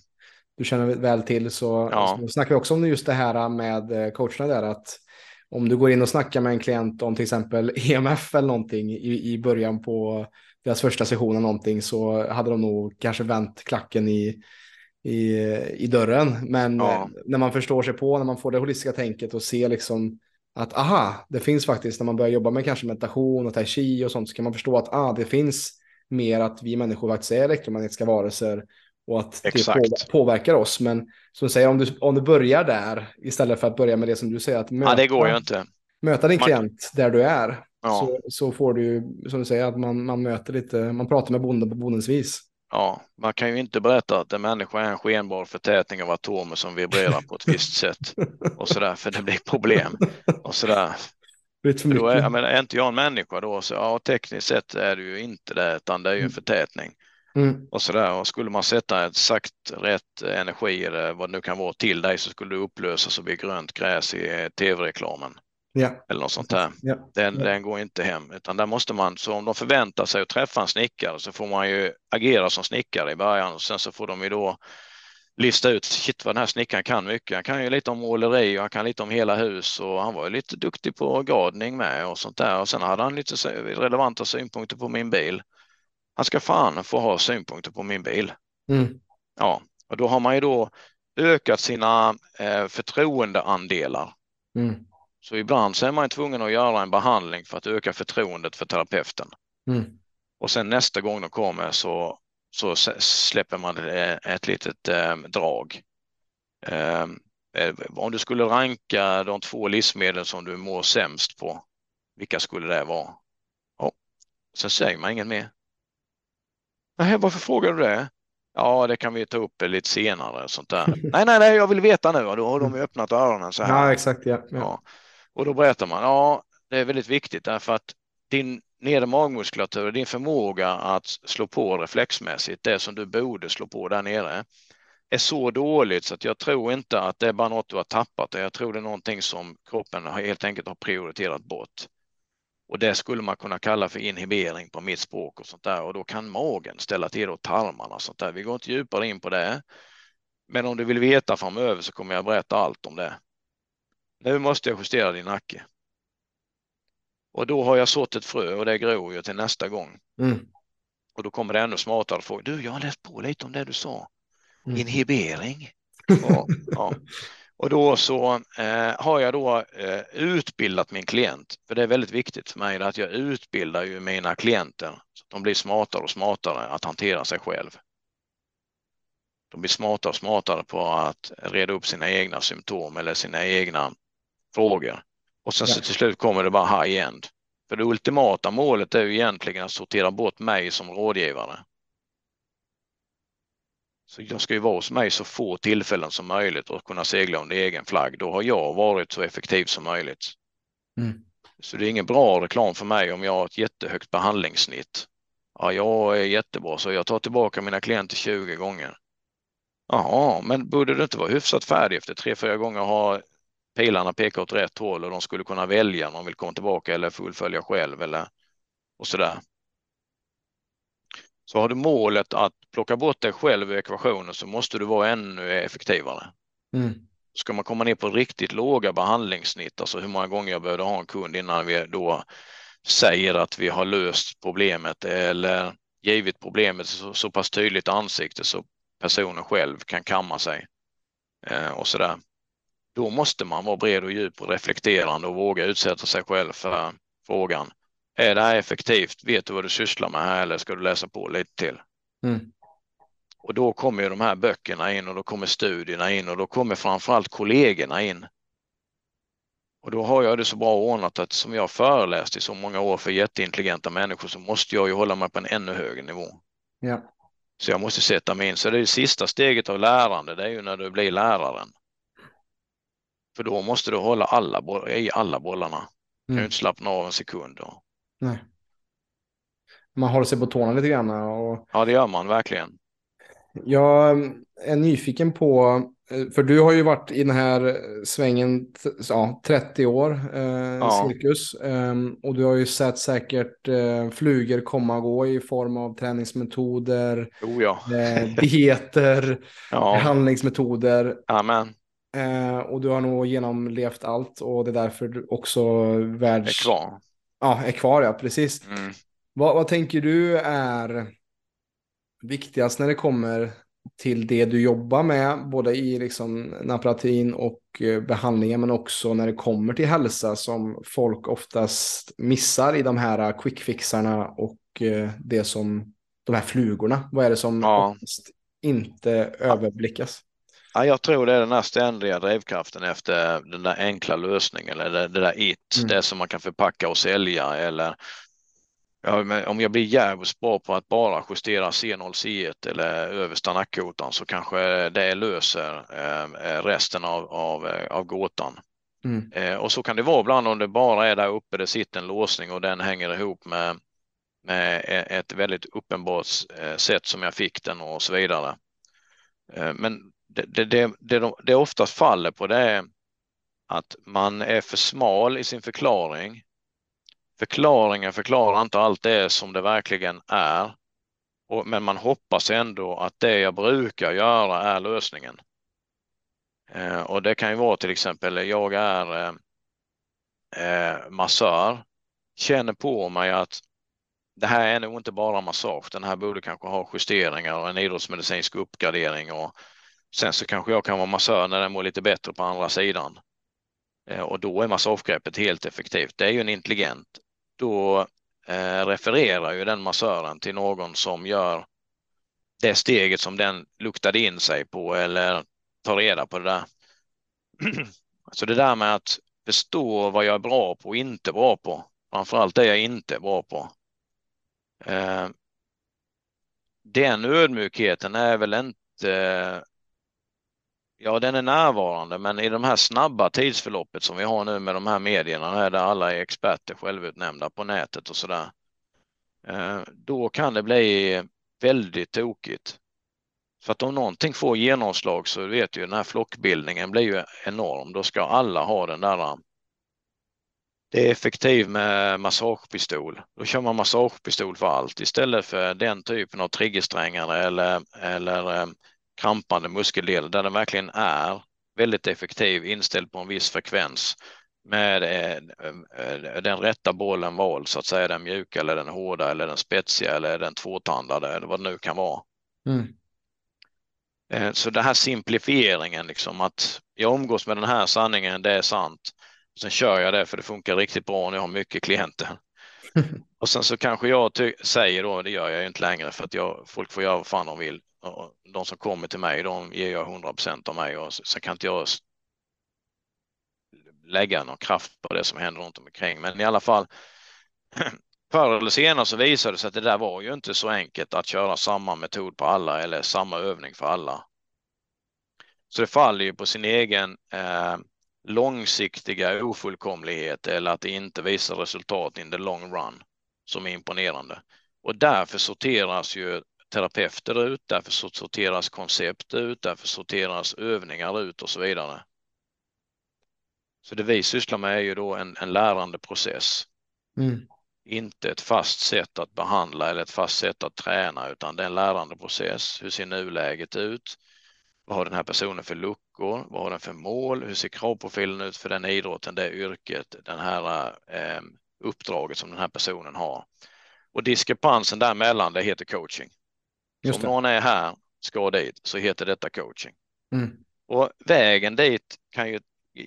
du känner väl till så, ja. så snackar vi också om just det här med coacherna där att om du går in och snackar med en klient om till exempel EMF eller någonting i, i början på deras första session eller någonting så hade de nog kanske vänt klacken i i, i dörren. Men ja. när man förstår sig på, när man får det holistiska tänket och ser liksom att aha, det finns faktiskt när man börjar jobba med kanske meditation och tai chi och sånt så kan man förstå att ah, det finns mer att vi människor faktiskt är elektromagnetiska varelser och att Exakt. det påverkar oss. Men som du säger, om du, om du börjar där istället för att börja med det som du säger, att möta, ja, det går ju inte. möta din man... klient där du är. Ja. Så, så får du, som du säger, att man, man möter lite, man pratar med bonden på bondens vis ja, man kan ju inte berätta att en människa är en skenbar förtätning av atomer som vibrerar på ett visst sätt och så där, för det blir problem och så där. Då är, jag menar, är inte jag en människa då, så ja, tekniskt sett är det ju inte det, utan det är ju en mm. förtätning. Mm. Och så där, och skulle man sätta exakt rätt energi eller vad det nu kan vara till dig så skulle du upplösas och bli grönt gräs i tv-reklamen. Ja. Eller något sånt där. Ja. Den, ja. den går inte hem, utan där måste man, så om de förväntar sig att träffa en snickare så får man ju agera som snickare i början och sen så får de ju då lista ut, shit vad den här snickaren kan mycket. Han kan ju lite om måleri och han kan lite om hela hus och han var ju lite duktig på gardening med och sånt där och sen hade han lite relevanta synpunkter på min bil. han ska fan få ha synpunkter på min bil. Mm. Ja, och då har man ju då ökat sina eh, förtroendeandelar. Mm. Så ibland så är man tvungen att göra en behandling för att öka förtroendet för terapeuten. Mm. Och sen nästa gång de kommer så, så släpper man ett litet eh, drag. Eh, eh, om du skulle ranka de två livsmedel som du mår sämst på, vilka skulle det vara? Ja, sen säger man inget mer. Nej, varför frågar du det? Ja, det kan vi ta upp lite senare. Sånt där. nej, nej, nej, jag vill veta nu. Då har de mm. öppnat öronen så här. Ja, exakt. Ja, ja. Och då berättar man, ja, det är väldigt viktigt därför att din nedre magmuskulatur, din förmåga att slå på reflexmässigt, det som du borde slå på där nere, är så dåligt så att jag tror inte att det är bara något du har tappat. Jag tror det är någonting som kroppen helt enkelt har prioriterat bort. Och det skulle man kunna kalla för inhibering på mitt språk och sånt där. Och då kan magen ställa till och tarmarna och sånt där. Vi går inte djupare in på det. Men om du vill veta framöver så kommer jag berätta allt om det. Nu måste jag justera din nacke. Och då har jag sått ett frö och det gror ju till nästa gång. Mm. Och då kommer det ännu smartare frågor. Du, jag har läst på lite om det du sa. Mm. Inhibering. ja, ja. Och då så eh, har jag då eh, utbildat min klient, för det är väldigt viktigt för mig att jag utbildar ju mina klienter så att de blir smartare och smartare att hantera sig själv. De blir smartare och smartare på att reda upp sina egna symptom eller sina egna frågor. Och sen så till slut kommer det bara high-end. För det ultimata målet är ju egentligen att sortera bort mig som rådgivare. Så jag ska ju vara hos mig så få tillfällen som möjligt och kunna segla under egen flagg. Då har jag varit så effektiv som möjligt. Mm. Så det är ingen bra reklam för mig om jag har ett jättehögt behandlingssnitt. Ja, jag är jättebra så jag tar tillbaka mina klienter 20 gånger. Jaha, men borde det inte vara hyfsat färdig efter tre, fyra gånger har pilarna pekat åt rätt håll och de skulle kunna välja om de vill komma tillbaka eller fullfölja själv eller och så där. Så har du målet att plocka bort dig själv i ekvationen så måste du vara ännu effektivare. Mm. Ska man komma ner på riktigt låga behandlingssnitt, alltså hur många gånger jag behövde ha en kund innan vi då säger att vi har löst problemet eller givit problemet så, så pass tydligt ansikte så personen själv kan kamma sig eh, och så där. Då måste man vara bred och djup och reflekterande och våga utsätta sig själv för frågan. Är det här effektivt? Vet du vad du sysslar med här eller ska du läsa på lite till? Mm. Och då kommer ju de här böckerna in och då kommer studierna in och då kommer framförallt kollegorna in. Och då har jag det så bra ordnat att som jag föreläst i så många år för jätteintelligenta människor så måste jag ju hålla mig på en ännu högre nivå. Ja. Så jag måste sätta mig in. Så det är det sista steget av lärande, det är ju när du blir läraren. För då måste du hålla alla, i alla bollarna. Mm. Kan ju mm. inte slappna av en sekund. Då. Nej. Man håller sig på tårna lite grann. Och... Ja, det gör man verkligen. Jag är nyfiken på, för du har ju varit i den här svängen ja, 30 år, eh, ja. cirkus. Eh, och du har ju sett säkert eh, flugor komma och gå i form av träningsmetoder, oh ja. eh, dieter, ja. handlingsmetoder. Amen. Eh, och du har nog genomlevt allt och det är därför du också världs... Är kvar. Ja, är kvar ja, precis. Mm. Vad, vad tänker du är viktigast när det kommer till det du jobbar med, både i liksom napratin och eh, behandlingen, men också när det kommer till hälsa som folk oftast missar i de här quickfixarna och eh, det som de här flugorna. Vad är det som ja. inte överblickas? Ja, jag tror det är den här ständiga drivkraften efter den där enkla lösningen eller det, det där it, mm. det som man kan förpacka och sälja eller ja, om jag blir jävligt bra på att bara justera C0, C1 eller översta nackkotan så kanske det löser eh, resten av, av, eh, av gåtan. Mm. Eh, och så kan det vara ibland om det bara är där uppe, det sitter en låsning och den hänger ihop med, med e, ett väldigt uppenbart eh, sätt som jag fick den och så vidare. Eh, men det, det, det, de, det oftast faller på det är att man är för smal i sin förklaring. Förklaringen förklarar inte allt det som det verkligen är. Och, men man hoppas ändå att det jag brukar göra är lösningen. Eh, och det kan ju vara till exempel, jag är eh, eh massör, känner på mig att det här är nog inte bara massage. Den här borde kanske ha justeringar och en idrottsmedicinsk uppgradering och sen så kanske jag kan vara massör när den mår lite bättre på andra sidan. Eh, och då är massagegreppet helt effektivt. Det är ju en intelligent. Då eh, refererar ju den massören till någon som gör det steget som den luktade in sig på eller tar reda på det där. Så det där med att förstå vad jag är bra på och inte bra på. Framförallt det jag inte är bra på. Eh, den ödmjukheten är väl inte Ja, den är närvarande, men i de här snabba tidsförloppet som vi har nu med de här medierna, där alla är experter självutnämnda på nätet och så där, eh, då kan det bli väldigt tokigt. För att om någonting får genomslag så vet ju den här flockbildningen blir ju enorm. Då ska alla ha den där. Eh, det är effektivt med massagepistol. Då kör man massagepistol för allt istället för den typen av triggersträngar eller, eller eh, krampande muskeldel där den verkligen är väldigt effektiv inställd på en viss frekvens med eh, den rätta bollen vald så att säga den mjuka eller den hårda eller den spetsiga eller den tvåtandade eller vad det nu kan vara. Mm. Eh, så den här simplifieringen liksom att jag umgås med den här sanningen, det är sant. Sen kör jag det för det funkar riktigt bra när jag har mycket klienter. och sen så kanske jag säger då, det gör jag ju inte längre för att jag, folk får göra vad fan de vill de som kommer till mig, de ger jag 100 procent av mig och så kan inte jag lägga någon kraft på det som händer runt omkring. Men i alla fall, förr eller senare så visade det sig att det där var ju inte så enkelt att köra samma metod på alla eller samma övning för alla. Så det faller ju på sin egen eh, långsiktiga ofullkomlighet eller att det inte visar resultat in the long run som är imponerande. Och därför sorteras ju terapeuter ut, därför sorteras koncept ut, därför sorteras övningar ut och så vidare. Så det vi sysslar med är ju då en, en lärande process. Mm. Inte ett fast sätt att behandla eller ett fast sätt att träna, utan det är en lärande process. Hur ser nuläget ut? Vad har den här personen för luckor? Vad har den för mål? Hur ser kravprofilen ut för den idrotten, det yrket, den här eh, uppdraget som den här personen har? Och diskrepansen däremellan, det heter coaching. Just om någon är här, ska dit, så heter detta coaching. Mm. Och vägen dit kan ju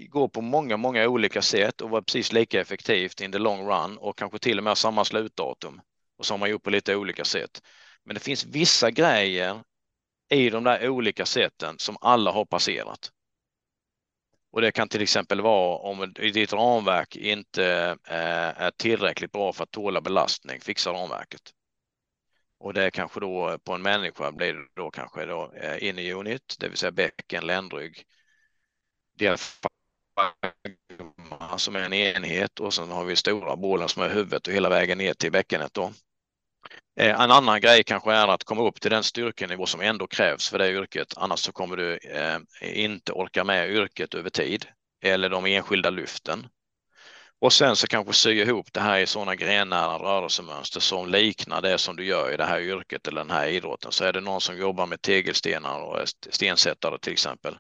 gå på många, många olika sätt och vara precis lika effektivt in the long run och kanske till och med samma slutdatum. Och så har man gjort på lite olika sätt. Men det finns vissa grejer i de där olika sätten som alla har passerat. Och det kan till exempel vara om ditt ramverk inte eh, är tillräckligt bra för att tåla belastning, fixa ramverket. Och det är kanske då på en människa blir det då kanske då eh, in i unit, det vill säga bäcken, ländrygg, diafragma som är en enhet och sen har vi stora bålen som är huvudet och hela vägen ner till bäckenet då. Eh, en annan grej kanske är att komma upp till den styrkenivå som ändå krävs för det yrket, annars så kommer du eh, inte orka med yrket över tid eller de enskilda lyften. Och sen så kanske sy ihop det här i sådana grenära rörelsemönster som liknar det som du gör i det här yrket eller den här idrotten. Så är det någon som jobbar med tegelstenar och stensättare till exempel.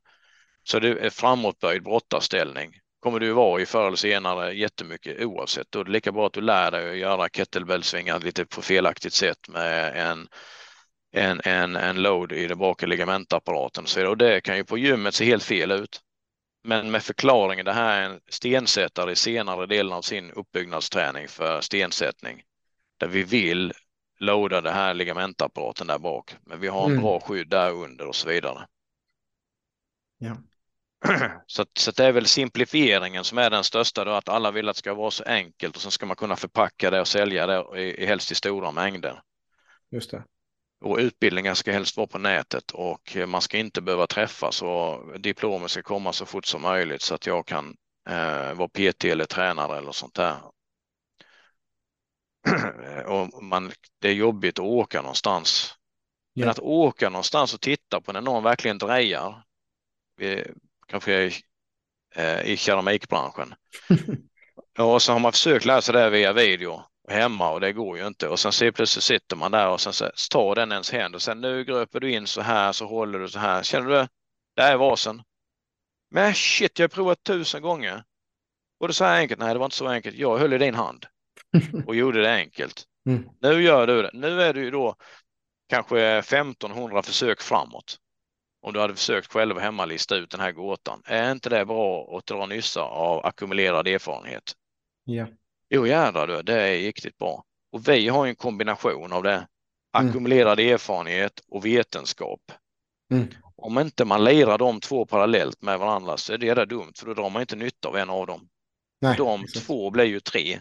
Så det är framåtböjd brottarställning kommer du vara i förr eller senare jättemycket oavsett. Då är det lika bra att du lär dig att göra kettlebellsvingar lite på felaktigt sätt med en en, en, en load i den bakre ligamentapparaten. och det kan ju på gymmet se helt fel ut. Men med förklaringen, det här är en stensättare i senare delen av sin uppbyggnadsträning för stensättning. Där vi vill loada det här ligamentapparaten där bak. Men vi har en mm. bra skydd där under och så vidare. Ja. Så, så det är väl simplifieringen som är den största då, att alla vill att det ska vara så enkelt och sen ska man kunna förpacka det och sälja det i, i helst i stora mängder. Just det. Och utbildningar ska helst vara på nätet och man ska inte behöva träffas och diplomen ska komma så fort som möjligt så att jag kan eh, vara PT eller tränare eller sånt där. och man, det är jobbigt att åka någonstans. Men yeah. att åka någonstans och titta på när någon verkligen drejar, kanske i, eh, i keramikbranschen. och så har man försökt lära sig det via video hemma och det går ju inte. Och sen ser plötsligt sitter man där och sen så tar den ens händ och sen nu gröper du in så här så håller du så här. Känner du? Där är vasen. Men shit, jag har provat tusen gånger. Och det så här enkelt? Nej, det var inte så enkelt. Jag höll i din hand och gjorde det enkelt. Mm. Nu gör du det. Nu är det ju då kanske 1500 försök framåt. Om du hade försökt själv hemma lista ut den här gåtan. Är inte det bra att dra nyssa av ackumulerad erfarenhet? Ja. Jo jädrar du, det är riktigt bra. Och vi har en kombination av det. Mm. Ackumulerad mm. erfarenhet och vetenskap. Mm. Om inte man lirar de två parallellt med varandra så är det där dumt för då drar man inte nytta av en av dem. Nej, de exakt. två blir ju tre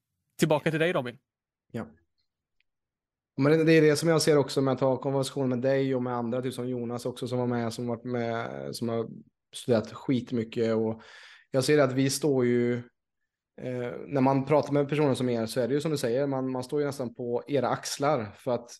Tillbaka till dig Robin. Ja. Men det är det som jag ser också med att ha konversation med dig och med andra, typ som Jonas också som var med, som varit med, som har studerat skitmycket och jag ser att vi står ju, eh, när man pratar med personer som er så är det ju som du säger, man, man står ju nästan på era axlar för att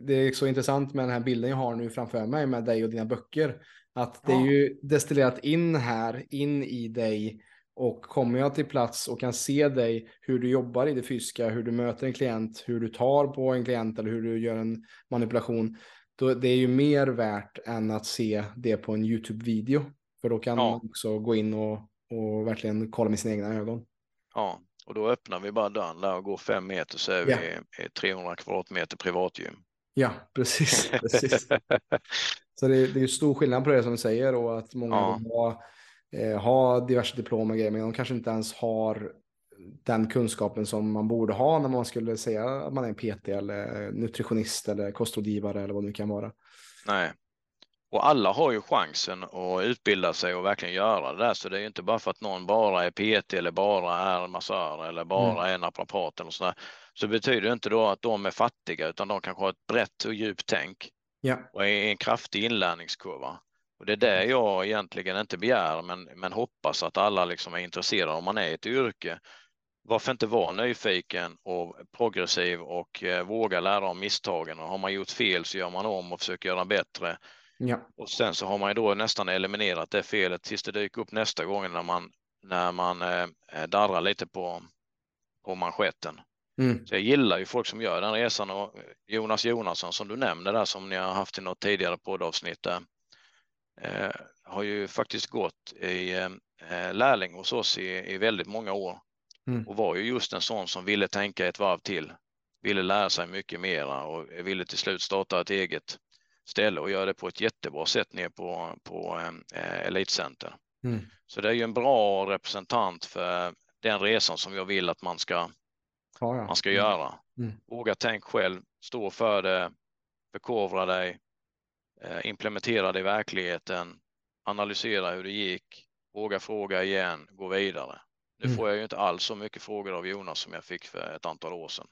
det är så intressant med den här bilden jag har nu framför mig med dig och dina böcker. Att det är ju destillerat in här, in i dig och kommer jag till plats och kan se dig, hur du jobbar i det fysiska, hur du möter en klient, hur du tar på en klient eller hur du gör en manipulation, då det är ju mer värt än att se det på en YouTube-video. För då kan ja. man också gå in och, och verkligen kolla med sina egna ögon. Ja, och då öppnar vi bara dörren där och går fem meter så är ja. vi 300 kvadratmeter privatgym. Ja, precis. precis. så det, det är ju stor skillnad på det som du säger och att många ja eh, ha diverse diplom och grejer, men de kanske inte ens har den kunskapen som man borde ha när man skulle säga att man är en PT eller nutritionist eller kostrådgivare eller vad det nu kan vara. Nej, och alla har ju chansen att utbilda sig och verkligen göra det där. Så det är ju inte bara för att någon bara är PT eller bara är massör eller bara mm. är naprapat eller sådär. Så betyder det inte då att de är fattiga utan de kanske har ett brett och djupt tänk. Ja. Och är en kraftig inlärningskurva. Och det är det jag egentligen inte begär, men, men hoppas att alla liksom är intresserade om man är i ett yrke. Varför inte vara nyfiken och progressiv och eh, våga lära om misstagen? Och har man gjort fel så gör man om och försöker göra bättre. Ja. Och sen så har man ju då nästan eliminerat det felet tills det dyker upp nästa gång när man, när man eh, eh darrar lite på, på manschetten. Mm. Så jag gillar ju folk som gör den resan och Jonas Jonasson som du nämnde där som ni har haft i något tidigare poddavsnitt där Eh, har ju faktiskt gått i eh, lärling hos oss i, i väldigt många år mm. och var ju just en sån som ville tänka ett varv till, ville lära sig mycket mera och ville till slut starta ett eget ställe och göra det på ett jättebra sätt ner på, på eh, Elitcenter. Mm. Så det är ju en bra representant för den resan som jag vill att man ska. Man ska mm. göra. Mm. Våga tänk själv, stå för det, förkovra dig, Eh, implementera det i verkligheten, analysera hur det gick, våga fråga igen, gå vidare. Nu mm. får jag ju inte alls så mycket frågor av Jonas som jag fick för ett antal år sedan.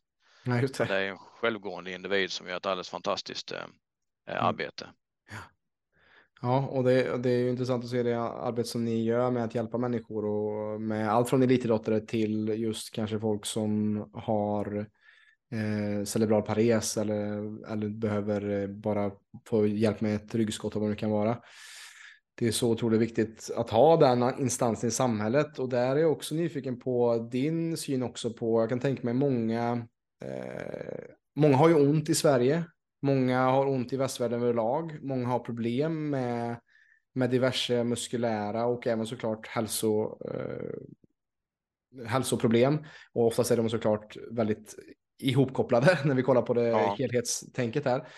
Nej, det. det. är en självgående individ som gör ett alldeles fantastiskt eh, eh mm. arbete. Ja. Ja, och det, det, är ju intressant att se det arbete som ni gör med att hjälpa människor och med allt från elitidrottare till just kanske folk som har eh, cerebral pares eller, eller behöver eh, bara få hjälp med ett ryggskott och vad det kan vara. Det är så otroligt viktigt att ha den instansen i samhället och där är jag också nyfiken på din syn också på, jag kan tänka mig många, eh, många har ju ont i Sverige, många har ont i västvärlden överlag, många har problem med, med diverse muskulära och även såklart hälso, eh, hälsoproblem. Och oftast är de såklart väldigt ihopkopplade när vi kollar på det ja. helhetstänket här.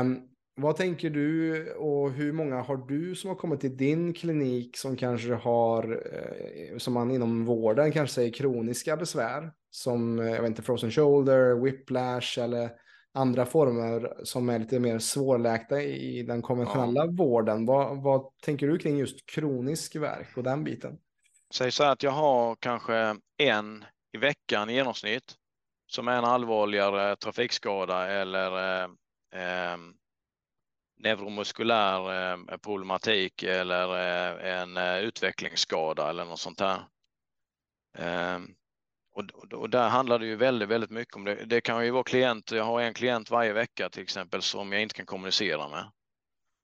Um, vad tänker du och hur många har du som har kommit till din klinik som kanske har, eh, som man inom vården kanske säger kroniska besvär, som eh, jag vet inte, frozen shoulder, whiplash eller andra former som är lite mer svårläkta i den konventionella ja. vården. Vad, vad tänker du kring just kronisk verk och den biten? Säg så här att jag har kanske en i veckan i genomsnitt som är en allvarligare trafikskada eller eh, eh, neuromuskulär eh, problematik eller eh, en eh, utvecklingsskada eller något sånt där. Eh, och, och, där handlar det ju väldigt, väldigt mycket om det. Det kan ju vara klient, jag har en klient varje vecka till exempel som jag inte kan kommunicera med.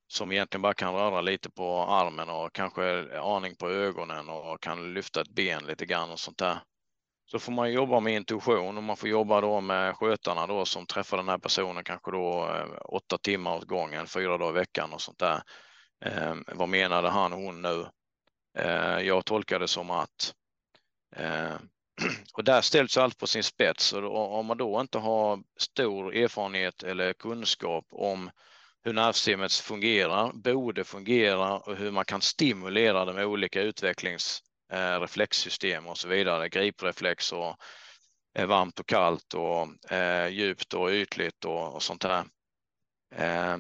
Som egentligen bara kan röra lite på armen och kanske aning på ögonen och kan lyfta ett ben lite grann och sånt där. Så får man jobba med intuition och man får jobba då med skötarna då som träffar den här personen kanske då eh, åtta timmar åt gången, fyra dagar i veckan och sånt där. Eh, vad menade han och hon nu? Eh, jag tolkar det som att eh, och där ställs allt på sin spets och om man då inte har stor erfarenhet eller kunskap om hur nervsystemet fungerar, borde fungera och hur man kan stimulera det med olika utvecklings utvecklingsreflexsystem och så vidare, gripreflex och eh, varmt och kallt och eh, djupt och ytligt och, och sånt där. Eh,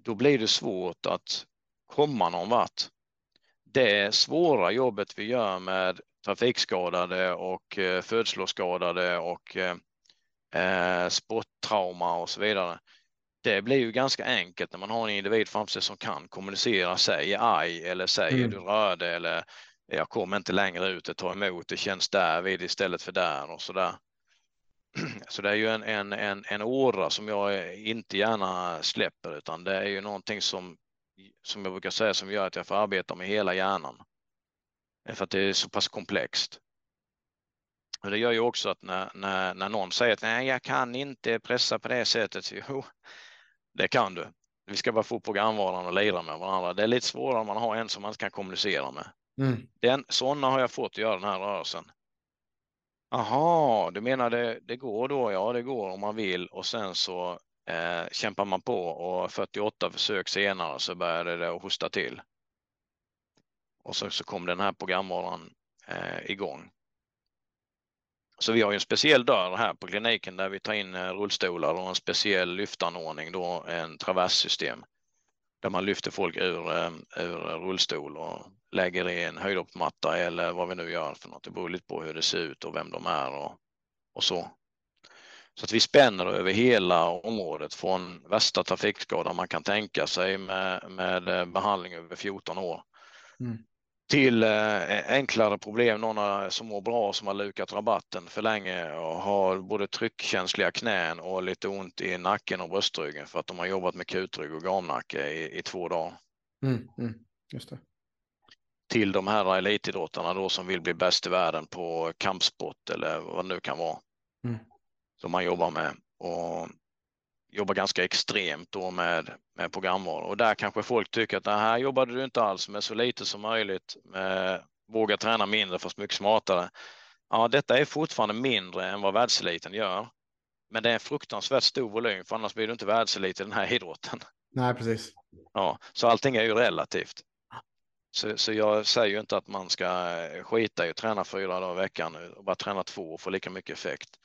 då blir det svårt att komma någon vart. Det svåra jobbet vi gör med trafikskadade och eh, födsloskadade och eh, eh, sporttrauma och så vidare. Det blir ju ganska enkelt när man har en individ framför sig som kan kommunicera, säger aj eller säger mm. du rörde eller jag kommer inte längre ut, det tar emot, det känns där vid istället för där och så där. Så det är ju en, en, en, en åra som jag inte gärna släpper utan det är ju någonting som, som jag brukar säga som gör att jag får arbeta med hela hjärnan. För att det är så pass komplext. Och det gör ju också att när, när, när någon säger att nej, jag kan inte pressa på det sättet. Jo, det kan du. Vi ska bara få programvaran och lira med varandra. Det är lite svårare om man har en som man inte kan kommunicera med. Mm. Den, sådana har jag fått att göra den här rörelsen. Jaha, du menar det, det går då? Ja, det går om man vill och sen så eh, kämpar man på och 48 försök senare så började det att hosta till. Och så, så kom den här programvaran eh, igång. Så vi har ju en speciell dörr här på kliniken där vi tar in eh, rullstolar och en speciell lyftanordning, då en traverssystem där man lyfter folk ur, eh, ur rullstol och lägger i en höjdhoppmatta eller vad vi nu gör för något. Det beror lite på hur det ser ut och vem de är och, och så. Så att vi spänner över hela området från värsta trafikskada man kan tänka sig med, med eh, behandling över 14 år mm till eh, enklare problem. Några som mår bra som har lukat rabatten för länge och har både tryckkänsliga knän och lite ont i nacken och bröstryggen för att de har jobbat med kutrygg och gamnacke i, i två dagar. Mm, mm, just det. Till de här elitidrottarna då som vill bli bäst i världen på kampsport eller vad det nu kan vara. Mm. Som man jobbar med. Och jobbar ganska extremt då med, med programvaror och där kanske folk tycker att det här jobbade du inte alls med så lite som möjligt. Med, våga träna mindre fast mycket smartare. Ja, detta är fortfarande mindre än vad världseliten gör. Men det är en fruktansvärt stor volym för annars blir du inte världselit i den här idrotten. Nej, precis. Ja, så allting är ju relativt. Så, så jag säger ju inte att man ska skita i att träna fyra dagar i veckan och bara träna två och få lika mycket effekt.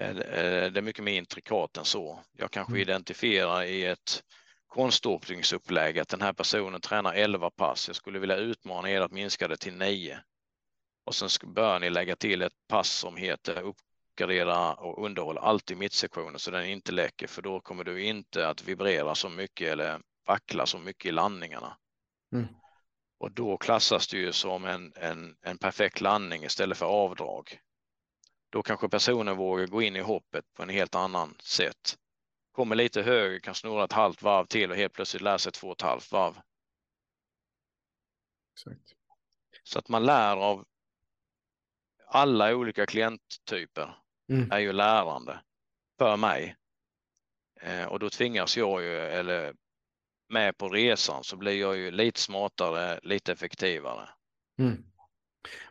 Eh, eh, det är mycket mer intrikat än så. Jag kanske mm. identifierar i ett konståkningsupplägg att den här personen tränar 11 pass. Jag skulle vilja utmana er att minska det till 9. Och sen bör ni lägga till ett pass som heter uppgradera och underhålla alltid mittsektionen så den inte läcker för då kommer du inte att vibrera så mycket eller vackla så mycket i landningarna. Mm. Och då klassas det ju som en, en, en perfekt landning istället för avdrag då kanske personen vågar gå in i hoppet på en helt annan sätt. Kommer lite högre, kan snurra ett halvt varv till och helt plötsligt lära sig två och ett halvt varv. Exakt. Så att man lär av alla olika klienttyper mm. är ju lärande för mig. Eh, och då tvingas jag ju, eller med på resan så blir jag ju lite smartare, lite effektivare. Mm.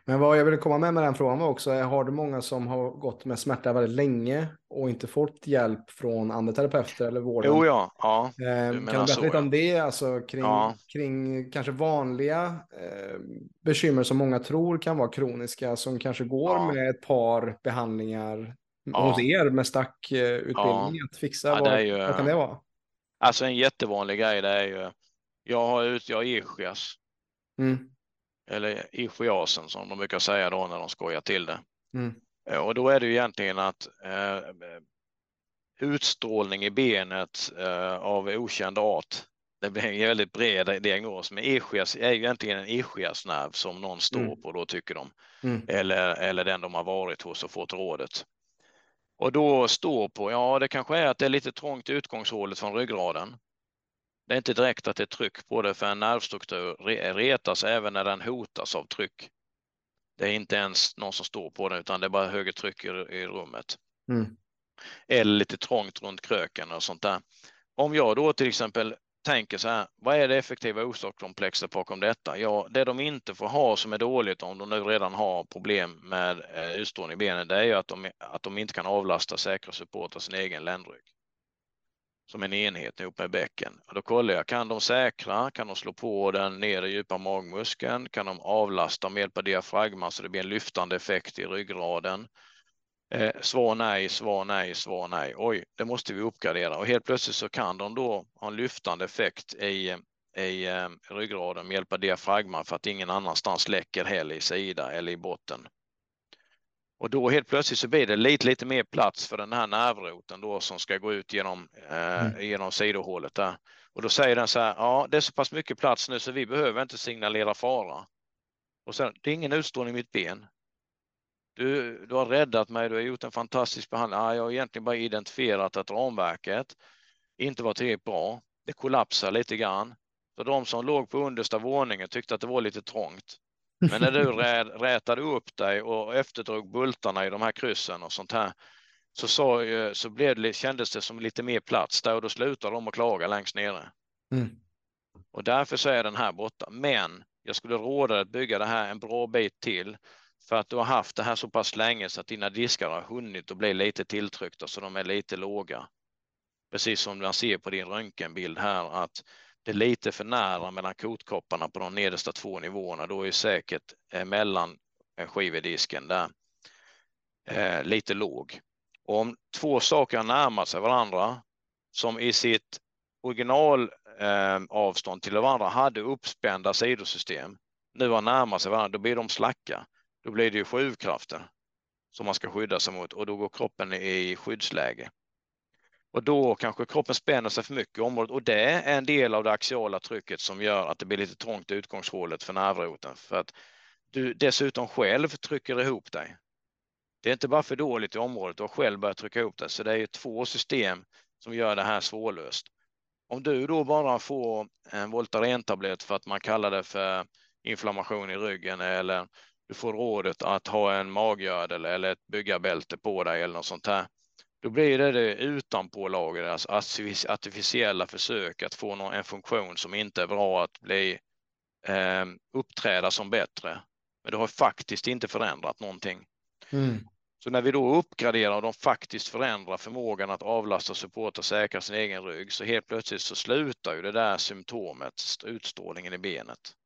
Men vad jag ville komma med med den frågan var också, har du många som har gått med smärta väldigt länge och inte fått hjälp från andra terapeuter eller vården? Jo, ja. ja eh, kan du berätta lite ja. om det, alltså kring, ja. kring kanske vanliga eh, bekymmer som många tror kan vara kroniska, som kanske går ja. med ett par behandlingar hos er med stackutbildning att fixa? vad, ju, vad kan det vara? Alltså en jättevanlig grej det är ju, jag har ut, jag ischias. Mm eller ischiasen som de brukar säga då när de skojar till det. Mm. Eh, och då är det ju egentligen att eh, utstrålning i benet eh, av okänd art det blir en väldigt bred diagnos, men ischias är ju egentligen en ischiasnerv som någon står mm. på då tycker de. Mm. Eller, eller den de har varit hos och fått rådet. Och då står på, ja det kanske är att det är lite trångt i utgångshålet från ryggraden. Det är inte direkt att det är tryck på det för en nervstruktur retas även när den hotas av tryck. Det är inte ens någon som står på den utan det är bara högre tryck i, i rummet. Mm. Eller lite trångt runt kröken och sånt där. Om jag då till exempel tänker så här, vad är det effektiva orsakskomplexet bakom detta? Ja, det de inte får ha som är dåligt om de nu redan har problem med eh, utstrålning i benen, det är ju att de, att de inte kan avlasta säkra supporta sin egen ländrygg. Som en enhet ihop med bäcken. Och då kollar jag, kan de säkra? Kan de slå på den nedre djupa magmuskeln? Kan de avlasta med hjälp av diafragma så det blir en lyftande effekt i ryggraden? Eh, svar nej, svar nej, svar nej. Oj, det måste vi uppgradera och helt plötsligt så kan de då ha en lyftande effekt i, i eh, ryggraden med hjälp av diafragman för att ingen annanstans läcker heller i sida eller i botten. Och då helt plötsligt så blir det lite, lite mer plats för den här nervroten då som ska gå ut genom, eh, mm. genom sidohålet där. Och då säger den så här, ja det är så pass mycket plats nu så vi behöver inte signalera fara. Och sen, det är ingen utstrålning i mitt ben. Du, du har räddat mig, du har gjort en fantastisk behandling. Ja, jag har egentligen bara identifierat att ramverket inte var tillräckligt bra. Det kollapsar lite grann. Så de som låg på understa våningen tyckte att det var lite trångt. Men när du rä, rätade upp dig och efterdrog bultarna i de här kryssen och sånt här så, så, så blev det, kändes det som lite mer plats där och då slutade de att klaga längst nere. Mm. Och därför så är den här borta. Men jag skulle råda dig att bygga det här en bra bit till för att du har haft det här så pass länge så att dina diskar har hunnit att bli lite tilltryckta så de är lite låga. Precis som man ser på din röntgenbild här att det är lite för nära mellan kotkopparna på de nedersta två nivåerna. Då är säkert eh, mellan eh, skivedisken där eh, lite låg. Och om två saker närmar sig varandra som i sitt originalavstånd eh, till varandra hade uppspända sidosystem nu har närmat sig varandra, då blir de slacka. Då blir det ju sjuvkrafter som man ska skydda sig mot och då går kroppen i skyddsläge. Och då kanske kroppen spänner sig för mycket i området och det är en del av det axiala trycket som gör att det blir lite trångt i utgångshålet för nervroten för att du dessutom själv trycker ihop dig. Det är inte bara för dåligt i området, du har själv börjat trycka ihop dig, så det är ju två system som gör det här svårlöst. Om du då bara får en Voltaren-tablett för att man kallar det för inflammation i ryggen eller du får rådet att ha en maggördel eller ett byggarbälte på dig eller något sånt här. Då blir det det utanpålager, alltså artificiella försök att få någon, en funktion som inte är bra att bli eh, uppträda som bättre. Men det har faktiskt inte förändrat någonting. Mm. Så när vi då uppgraderar och de faktiskt förändrar förmågan att avlasta, supporta och säkra sin egen rygg så helt plötsligt så slutar ju det där symptomet, utstrålningen i benet.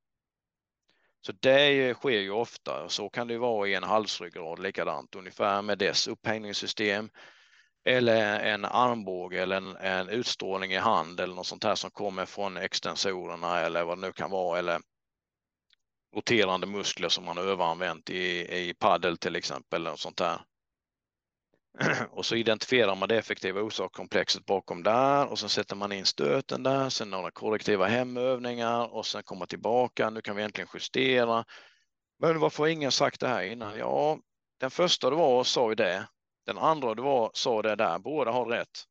Så det sker ju ofta. Så kan det vara i en halsryggrad likadant, ungefär med dess upphängningssystem eller en armbåge eller en, en, utstrålning i hand eller något sånt här som kommer från extensorerna eller vad det nu kan vara eller roterande muskler som man har överanvänt i, i paddel till exempel eller något sånt där. och så identifierar man det effektiva orsakskomplexet bakom där och så sätter man in stöten där, sen några korrektiva hemövningar och sen komma tillbaka. Nu kan vi äntligen justera. Men varför har ingen sagt det här innan? Ja, den första du var sa ju det. Den andra du var sa det där. Båda har rätt.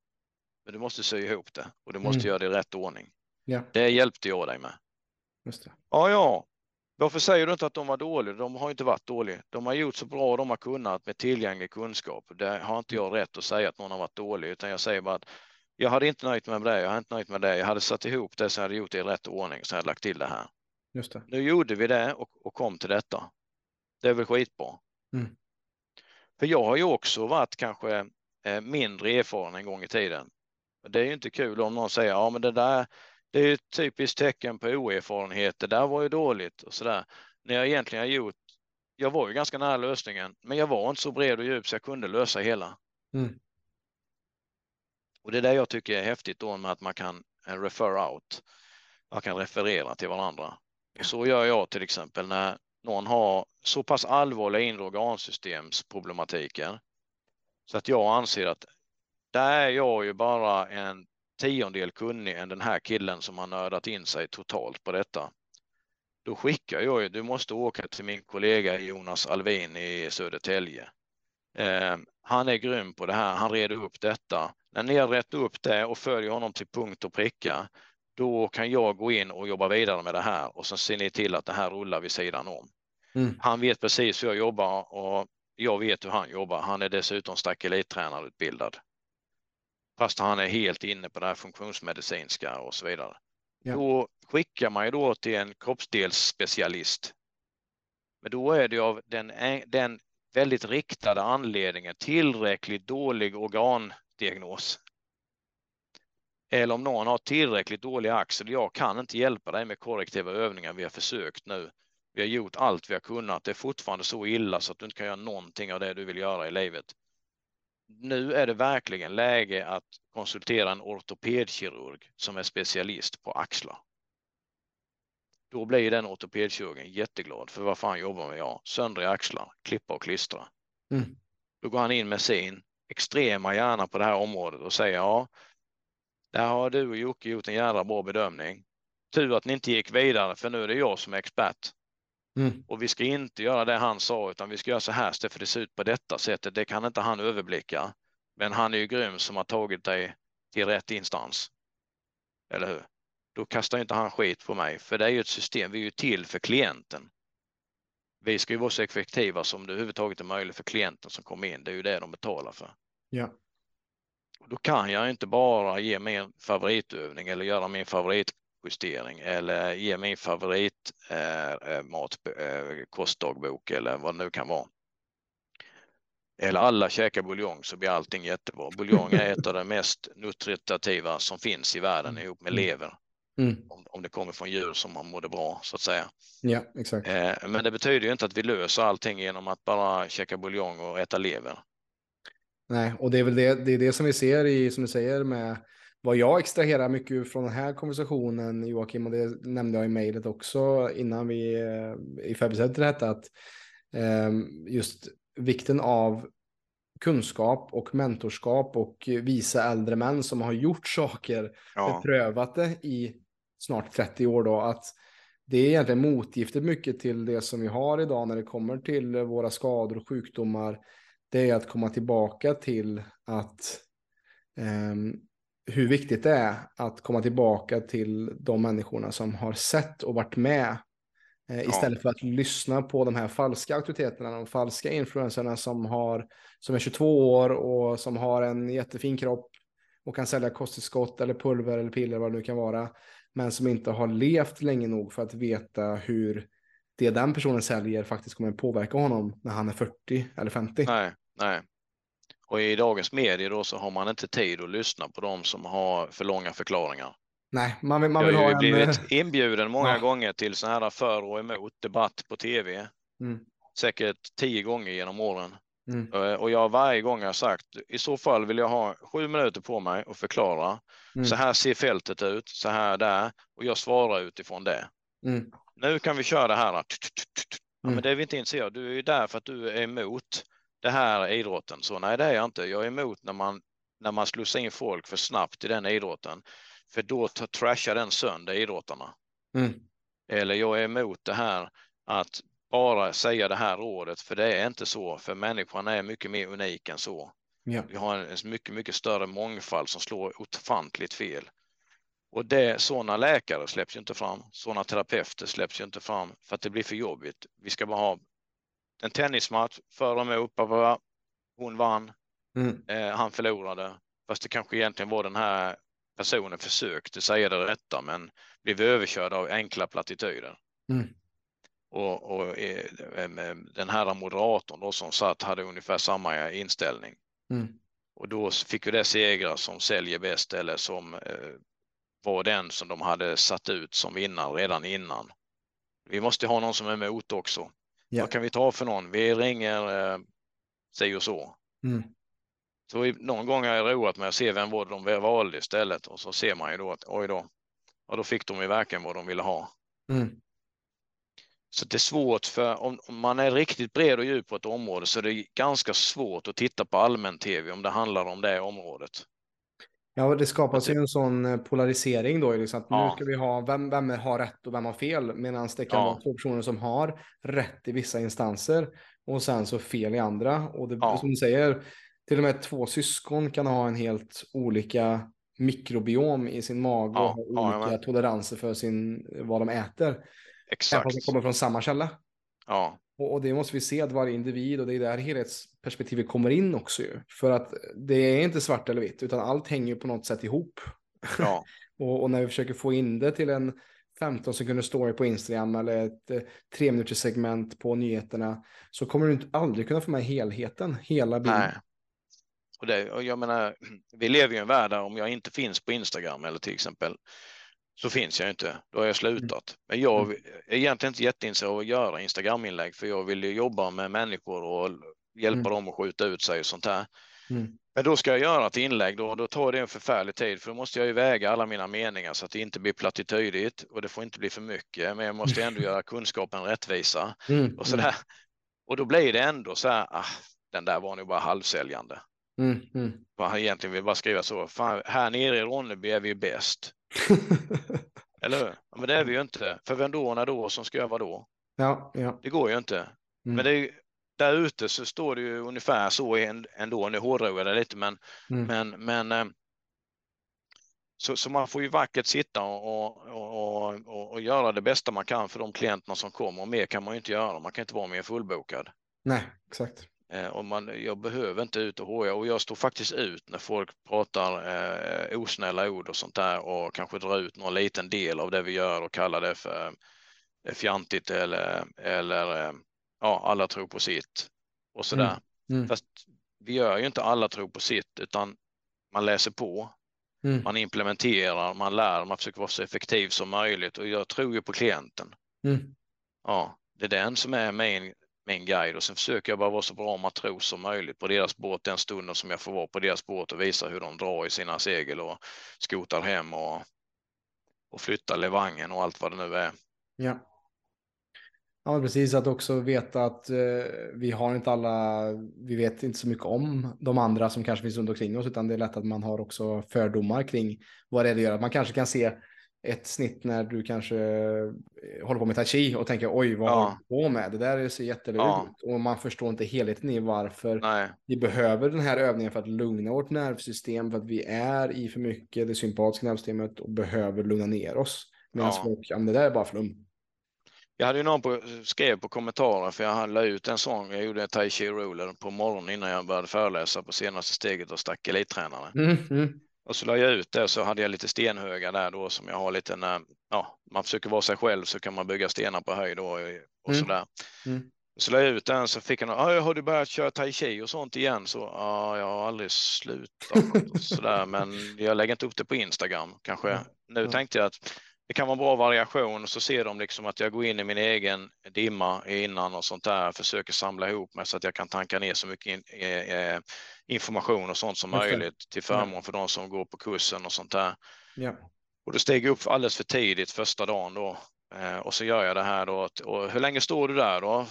Men du måste sy ihop det och du måste mm. göra det i rätt ordning. Ja. Det hjälpte jag dig med. Ja, ja, varför säger du inte att de var dåliga? De har inte varit dåliga. De har gjort så bra de har kunnat med tillgänglig kunskap. Det har inte jag rätt att säga att någon har varit dålig, utan jag säger bara att jag hade inte nöjt mig med det. Jag hade inte nöjt med det. Jag hade satt ihop det så hade jag gjort det i rätt ordning så hade jag lagt till det här. Just det. Nu gjorde vi det och, och kom till detta. Det är väl skitbra. Mm. För jag har ju också varit kanske eh, mindre erfaren en gång i tiden. Det är ju inte kul om någon säger ja, men det där det är ett typiskt tecken på oerfarenhet. Det där var ju dåligt och så där. När jag egentligen har gjort, jag var ju ganska nära lösningen, men jag var inte så bred och djup så jag kunde lösa hela. Mm. Och det är det jag tycker är häftigt då med att man kan refer out. Man kan referera till varandra. Och så gör jag till exempel när någon har så pass allvarliga inre organsystemsproblematiker så att jag anser att där är jag ju bara en tiondel kunnig än den här killen som har nördat in sig totalt på detta. Då skickar jag ju, du måste åka till min kollega Jonas Alvin i Södertälje. Eh, han är grym på det här, han reder upp detta. När ni har rätt upp det och följer honom till punkt och pricka, då kan jag gå in och jobba vidare med det här och så ser ni till att det här rullar vid sidan om. Mm. Han vet precis hur jag jobbar och jag vet hur han jobbar. Han är dessutom stark elittränarutbildad. Fast han är helt inne på det här funktionsmedicinska och så vidare. Ja. Då skickar man ju då till en kroppsdelsspecialist. Men då är det av den, den väldigt riktade anledningen tillräckligt dålig organdiagnos. Eller om någon har tillräckligt dålig axel, jag kan inte hjälpa dig med korrektiva övningar, vi har försökt nu. Vi har gjort allt vi har kunnat, det är fortfarande så illa så att du inte kan göra någonting av det du vill göra i livet. Nu är det verkligen läge att konsultera en ortopedkirurg som är specialist på axlar. Då blir den ortopedkirurgen jätteglad för vad fan jobbar med jag? Söndriga axlar, klippa och klistra. Mm. Då går han in med sin extrema hjärna på det här området och säger ja, där har du och Jocke gjort en jävla bra bedömning. Tur att ni inte gick vidare för nu är det jag som är expert. Mm. Och vi ska inte göra det han sa utan vi ska göra så här för det ser ut på detta sättet. Det kan inte han överblicka. Men han är ju grym som har tagit dig till rätt instans. Eller hur? Då kastar inte han skit på mig för det är ju ett system. Vi är ju till för klienten. Vi ska ju vara så effektiva som det överhuvudtaget är möjligt för klienten som kommer in. Det är ju det de betalar för. Ja. Då kan jag inte bara ge min favoritövning eller göra min favoritjustering eller ge min favorit eh, eh mat, eh, kostdagbok eller vad det nu kan vara. Eller alla käkar buljong så blir allting jättebra. Buljong är ett av de mest nutritativa som finns i världen mm. ihop med lever. Mm. Om, om, det kommer från djur som har mådde bra så att säga. Ja, exakt. Eh, men det betyder ju inte att vi löser allting genom att bara käka buljong och äta lever. Nej, och det är väl det, det, är det som vi ser i, som du säger, med vad jag extraherar mycket från den här konversationen, Joakim, och det nämnde jag i mejlet också innan vi eh, i till detta, att eh, just vikten av kunskap och mentorskap och visa äldre män som har gjort saker, ja. prövat det i snart 30 år då, att det är egentligen motgiftet mycket till det som vi har idag när det kommer till våra skador och sjukdomar det är att komma tillbaka till att um, hur viktigt det är att komma tillbaka till de människorna som har sett och varit med. Eh, ja. Istället för att lyssna på de här falska auktoriteterna, de falska influenserna som, har, som är 22 år och som har en jättefin kropp och kan sälja kosttillskott eller pulver eller piller vad det nu kan vara. Men som inte har levt länge nog för att veta hur det den personen säljer faktiskt kommer påverka honom när han är 40 eller 50. Nej, nej. Och i dagens medier då så har man inte tid att lyssna på dem som har för långa förklaringar. Nej, man vill, man vill ha en... Jag har blivit inbjuden många ja. gånger till sådana här för och emot debatt på tv. Mm. Säkert tio gånger genom åren. Mm. Eh, och jag har varje gång har sagt i så fall vill jag ha sju minuter på mig och förklara. Mm. Så här ser fältet ut, så här där och jag svarar utifrån det. Mm nu kan vi köra det här. Ja, men mm. det är vi inte intresserade Du är ju där för att du är emot det här idrotten. Så nej, det är jag inte. Jag är emot när man, när man slussar in folk för snabbt i den idrotten. För då trashar den sönder idrottarna. Mm. Eller jag är emot det här att bara säga det här rådet, för det är inte så, för människan är mycket mer unik än så. Ja. Vi har en, en mycket, mycket större mångfald som slår ofantligt fel. Och det, sådana läkare släpps ju inte fram. Sådana terapeuter släpps ju inte fram för att det blir för jobbigt. Vi ska bara ha en tennismatch, med upp av hon vann, mm. eh, han förlorade. Fast det kanske egentligen var den här personen försökte säga det rätta men blev överkörd av enkla plattityder. Mm. Och, och eh, den här moderatorn då som satt hade ungefär samma inställning. Mm. Och då fick ju det segra som säljer bäst eller som eh, var den som de hade satt ut som vinnare redan innan. Vi måste ha någon som är emot också. Ja. Vad kan vi ta för någon? Vi ringer eh, sig och så. Mm. Så någon gång har jag roat mig att se vem var de valde istället och så ser man ju då att oj då, och då fick de ju verkligen vad de ville ha. Mm. Så det är svårt för om, om, man är riktigt bred och djup på ett område så är det ganska svårt att titta på allmän tv om det handlar om det området. Ja, det skapas ju en sån eh, polarisering då. Liksom att ja. Nu ska vi ha vem, vem har rätt och vem har fel. Medan det kan ja. vara två personer som har rätt i vissa instanser och sen så fel i andra. Och det, ja. som du säger, till och med två syskon kan ha en helt olika mikrobiom i sin mage och ha olika toleranser för sin, vad de äter. Exakt. Även de kommer från samma källa. Ja. Och, och, det måste vi se att varje individ och det är där helhetsperspektivet kommer in också ju. För att det är inte svart eller vitt utan allt hänger på något sätt ihop. Ja. och, och, när vi försöker få in det till en 15 sekunder story på Instagram eller ett eh, tre minuters segment på nyheterna så kommer du inte aldrig kunna få med helheten, hela bilden. Nej. Och, det, och jag menar, vi lever i en värld där om jag inte finns på Instagram eller till exempel så finns jag inte. Då har jag slutat. Men jag mm. är egentligen inte jätteintresserad av att göra Instagram-inlägg för jag vill ju jobba med människor och hjälpa mm. dem att skjuta ut sig och sånt här. Mm. Men då ska jag göra ett inlägg då, då tar det en förfärlig tid för då måste jag ju väga alla mina meningar så att det inte blir plattitydigt och det får inte bli för mycket. Men jag måste ändå göra kunskapen rättvisa mm. och sådär. Och då blir det ändå så här, ah, den där var nog bara halvsäljande. Mm, mm. Egentligen vill bara skriva så, fan, här nere i Ronneby är vi bäst. Eller hur? Ja, men det är vi ju inte. För vem då, när då, som ska göra vad då? Ja, ja. Det går ju inte. Mm. Men det är, där ute så står det ju ungefär så ändå. Nu hårdrar jag det lite, men, mm. men, men eh, så, så, man får ju vackert sitta och, och, och, och, göra det bästa man kan för de klienterna som kommer. Och mer kan man ju inte göra. Man kan inte vara mer fullbokad. Nej, exakt. Eh, och man, jag behöver inte ut och hoja och jag står faktiskt ut när folk pratar eh, osnälla ord och sånt där och kanske drar ut någon liten del av det vi gör och kallar det för eh, fjantigt eller, eller eh, ja, alla tror på sitt och sådär. Mm. Mm. Fast vi gör ju inte alla tror på sitt utan man läser på, mm. man implementerar, man lär, man försöker vara så effektiv som möjligt och jag tror ju på klienten. Mm. Ja, det är den som är min min guide och sen försöker jag bara vara så bra matros som möjligt på deras båt den stunden som jag får vara på deras båt och visa hur de drar i sina segel och skotar hem och, och flyttar levangen och allt vad det nu är. Ja. Ja, precis. Att också veta att eh, vi har inte alla, vi vet inte så mycket om de andra som kanske finns runt omkring oss, utan det är lätt att man har också fördomar kring vad det är det gör. Man kanske kan se ett snitt när du kanske eh, håller på med tai chi och tänker oj vad ja. har du på med? Det där ser jättelurigt ja. ut och man förstår inte helheten i varför Nej. vi behöver den här övningen för att lugna vårt nervsystem för att vi är i för mycket det sympatiska nervsystemet och behöver lugna ner oss. Medan ja. folk, ja men det där är bara flum. Jag hade ju någon på, skrev på kommentarer för jag la ut en sån. Jag gjorde tai chi ruler på morgonen innan jag började föreläsa på senaste steget och stack elittränare. Mm, mm. Och så la jag ut det så hade jag lite stenhögar där då som jag har lite när ja, man försöker vara sig själv så kan man bygga stenar på höjd och, och mm. sådär. Mm. Så la jag ut den så fick han, ah, har du börjat köra tai chi och sånt igen? Så ja, jag har aldrig slutat sådär, men jag lägger inte upp det på Instagram kanske. Nu tänkte jag att det kan vara bra variation så ser de liksom att jag går in i min egen dimma innan och sånt där, försöker samla ihop mig så att jag kan tanka ner så mycket in, eh, information och sånt som möjligt till förmån ja. för de som går på kursen och sånt där. Ja. Och då steg jag upp alldeles för tidigt första dagen då eh, och så gör jag det här då. Och hur länge står du där då?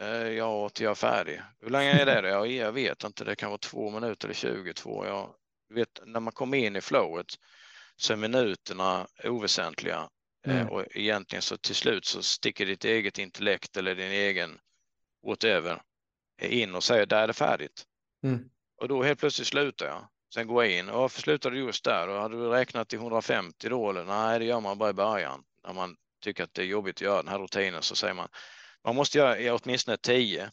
Eh, ja, till jag är färdig. Hur länge är det? Ja, jag vet inte. Det kan vara två minuter eller 22. Jag vet, när man kommer in i flowet så är minuterna oväsentliga eh, mm. och egentligen så till slut så sticker ditt eget intellekt eller din egen whatever in och säger där är det färdigt. Mm. Och då helt plötsligt slutar jag. Sen går jag in. Och varför slutade du just där? Och hade du räknat till 150 då? Eller? Nej, det gör man bara i början. När man tycker att det är jobbigt att göra den här rutinen så säger man man måste göra åtminstone 10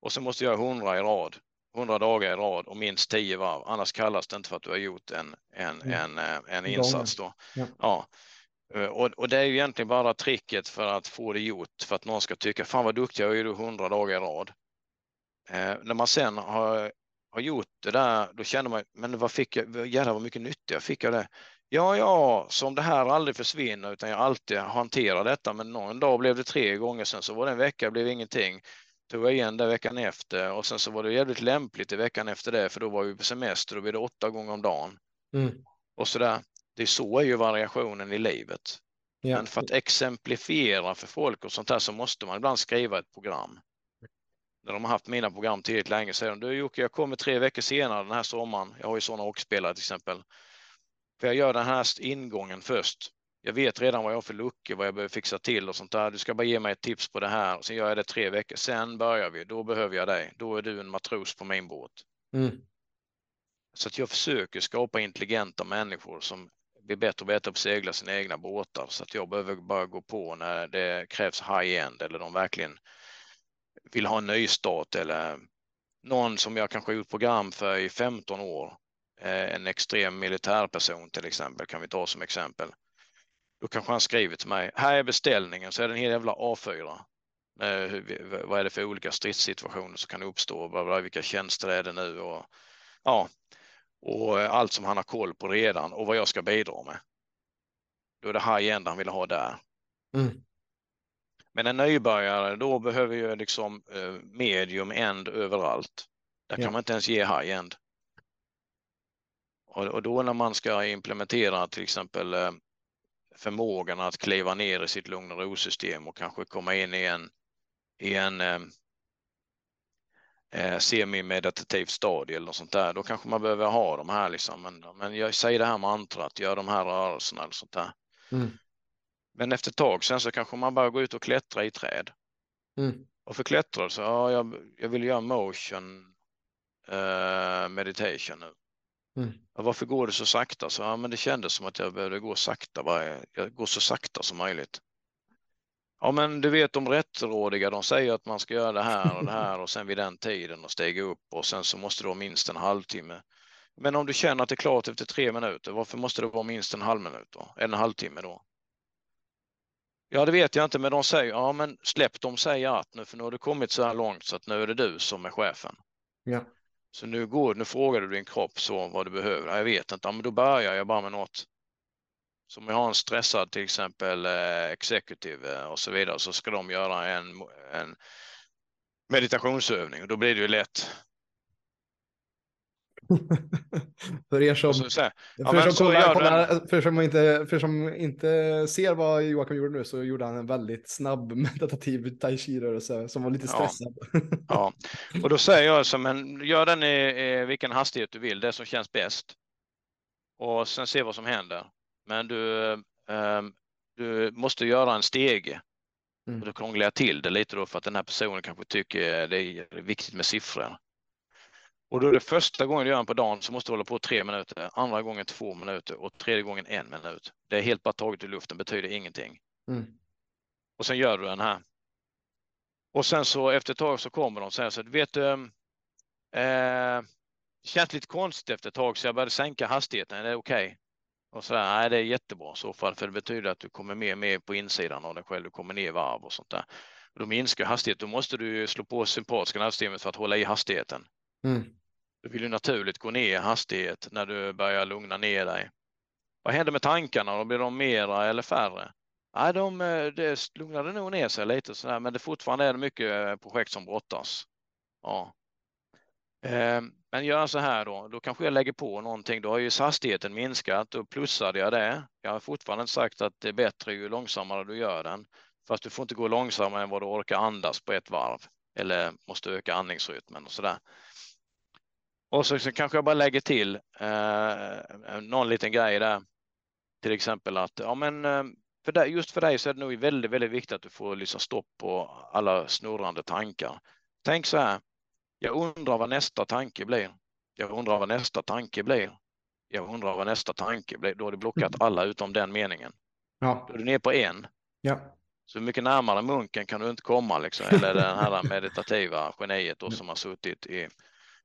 och så måste jag göra 100 i rad. 100 dagar i rad och minst 10 varv. Annars kallas det inte för att du har gjort en, en, mm. en, eh, en insats. Då. Ja. ja. Eh, och, och, det är ju egentligen bara tricket för att få det gjort för att någon ska tycka fan vad duktig jag är du 100 dagar i rad. Eh, när man sen har, har gjort det där, då känner man, men vad fick jag, jävlar vad mycket nytta fick jag det. Ja, ja, som det här aldrig försvinner utan jag alltid hanterar detta, men någon dag blev det tre gånger, sen så var det en vecka, blev ingenting tog jag igen det veckan efter och sen så var det jävligt lämpligt i veckan efter det för då var vi på semester och blev det åtta gånger om dagen. Mm. Och så där. Det är så är ju variationen i livet. Ja. Men för att exemplifiera för folk och sånt där så måste man ibland skriva ett program. När de har haft mina program tillräckligt länge säger de, du Jocke, jag kommer tre veckor senare den här sommaren. Jag har ju sådana åkspelare till exempel. För jag gör den här ingången först. Jag vet redan vad jag har för luckor, vad jag behöver fixa till och sånt där. Du ska bara ge mig ett tips på det här. Sen gör jag det tre veckor. Sen börjar vi. Då behöver jag dig. Då är du en matros på min båt. Mm. Så att jag försöker skapa intelligenta människor som blir bättre och bättre på att segla sina egna båtar. Så att jag behöver bara gå på när det krävs high-end eller de verkligen vill ha en nystart eller någon som jag kanske gjort program för i 15 år. Eh, en extrem militärperson till exempel kan vi ta som exempel. Då kanske han skriver till mig, här är beställningen, så är det en hel jävla A4. vad är det för olika stridssituationer som kan uppstå, vilka tjänster är det nu och ja, och allt som han har koll på redan och vad jag ska bidra med. Då är det high-end han vill ha där. Mm. Men en nybörjare, då behöver ju liksom eh, medium end överallt. Där kan man inte ens ge high-end. Och, och, då när man ska implementera till exempel eh, förmågan att kliva ner i sitt lugn och ro-system och kanske komma in i en, i en eh, eh, semi-meditativt stadie eller något sånt där, då kanske man behöver ha de här liksom. Men, men jag säger det här mantrat, gör de här rörelserna eller sånt där. Mm. Men efter ett tag sen så kanske man bara går ut och klättra i träd. Mm. Och för klättrare så, ja, jag, jag vill göra motion eh, meditation nu. Mm. Ja, varför går det så sakta? Så, ja, men det kändes som att jag behövde gå sakta, bara, jag går så sakta som möjligt. Ja, men du vet de rättrådiga, de säger att man ska göra det här och det här och sen vid den tiden och stiga upp och sen så måste det vara minst en halvtimme. Men om du känner att det är klart efter tre minuter, varför måste det vara minst en halv minut då? En halvtimme då? Ja, det vet jag inte, men de säger, ja men släpp dem säga att nu, för nu har du kommit så här långt så att nu är det du som är chefen. Ja. Så nu går, nu frågar du din kropp så vad du behöver. Jag vet inte, ja, men då börjar jag bara med något. Som jag har en stressad till exempel eh, executive eh, och så vidare så ska de göra en, en meditationsövning och då blir det ju lätt för er som, så ja, för, som kollar, kollar, för, som inte, för som inte ser vad Joakim gjorde nu så gjorde han en väldigt snabb meditativ tai chi-rörelse som var lite stressad. Ja. ja, och då säger jag som en, gör den i, i vilken hastighet du vill, det som känns bäst. Och sen se vad som händer. Men du, eh, du måste göra en stege. Mm. Och då krånglar jag till det lite då för att den här personen kanske tycker det är viktigt med siffror. Och då är det första gången du gör den på dagen så måste du hålla på tre minuter, andra gången två minuter och tredje gången en minut. Det är helt bara taget ur luften, betyder ingenting. Mm. Och sen gör du den här. Och sen så efter ett tag så kommer de och säger så att vet du, eh, det känns lite konstigt efter ett tag så jag började sänka hastigheten, är det okej? Okay? Och så där, nej det är jättebra i så fall för det betyder att du kommer mer med på insidan av dig själv, du kommer ner i varv och sånt där. Och då minskar hastigheten, då måste du slå på sympatiska nervsystemet för att hålla i hastigheten. Mm. Du vill ju naturligt gå ner i hastighet när du börjar lugna ner dig. Vad händer med tankarna? Då blir de mera eller färre? Nej, de, eh, de lugnade nog ner sig lite sådär, men det fortfarande är det mycket eh, projekt som brottas. Ja. Ehm, men gör så här då, då kanske jag lägger på någonting. Då har ju hastigheten minskat och plussade jag det. Jag har fortfarande inte sagt att det är bättre ju långsammare du gör den. Fast du får inte gå långsammare än vad du orkar andas på ett varv eller måste öka andningsrytmen och sådär. Och så, så kanske jag bara lägger till eh, någon liten grej där. Till exempel att ja, men eh, för dig, just för dig så är det nog väldigt, väldigt viktigt att du får liksom stopp på alla snurrande tankar. Tänk så här. Jag undrar vad nästa tanke blir. Jag undrar vad nästa tanke blir. Jag undrar vad nästa tanke blir. Då har du blockat mm. alla utom den meningen. Ja. Då är du ner på en. Ja. Så mycket närmare munken kan du inte komma, liksom. eller den här meditativa geniet då, som har suttit i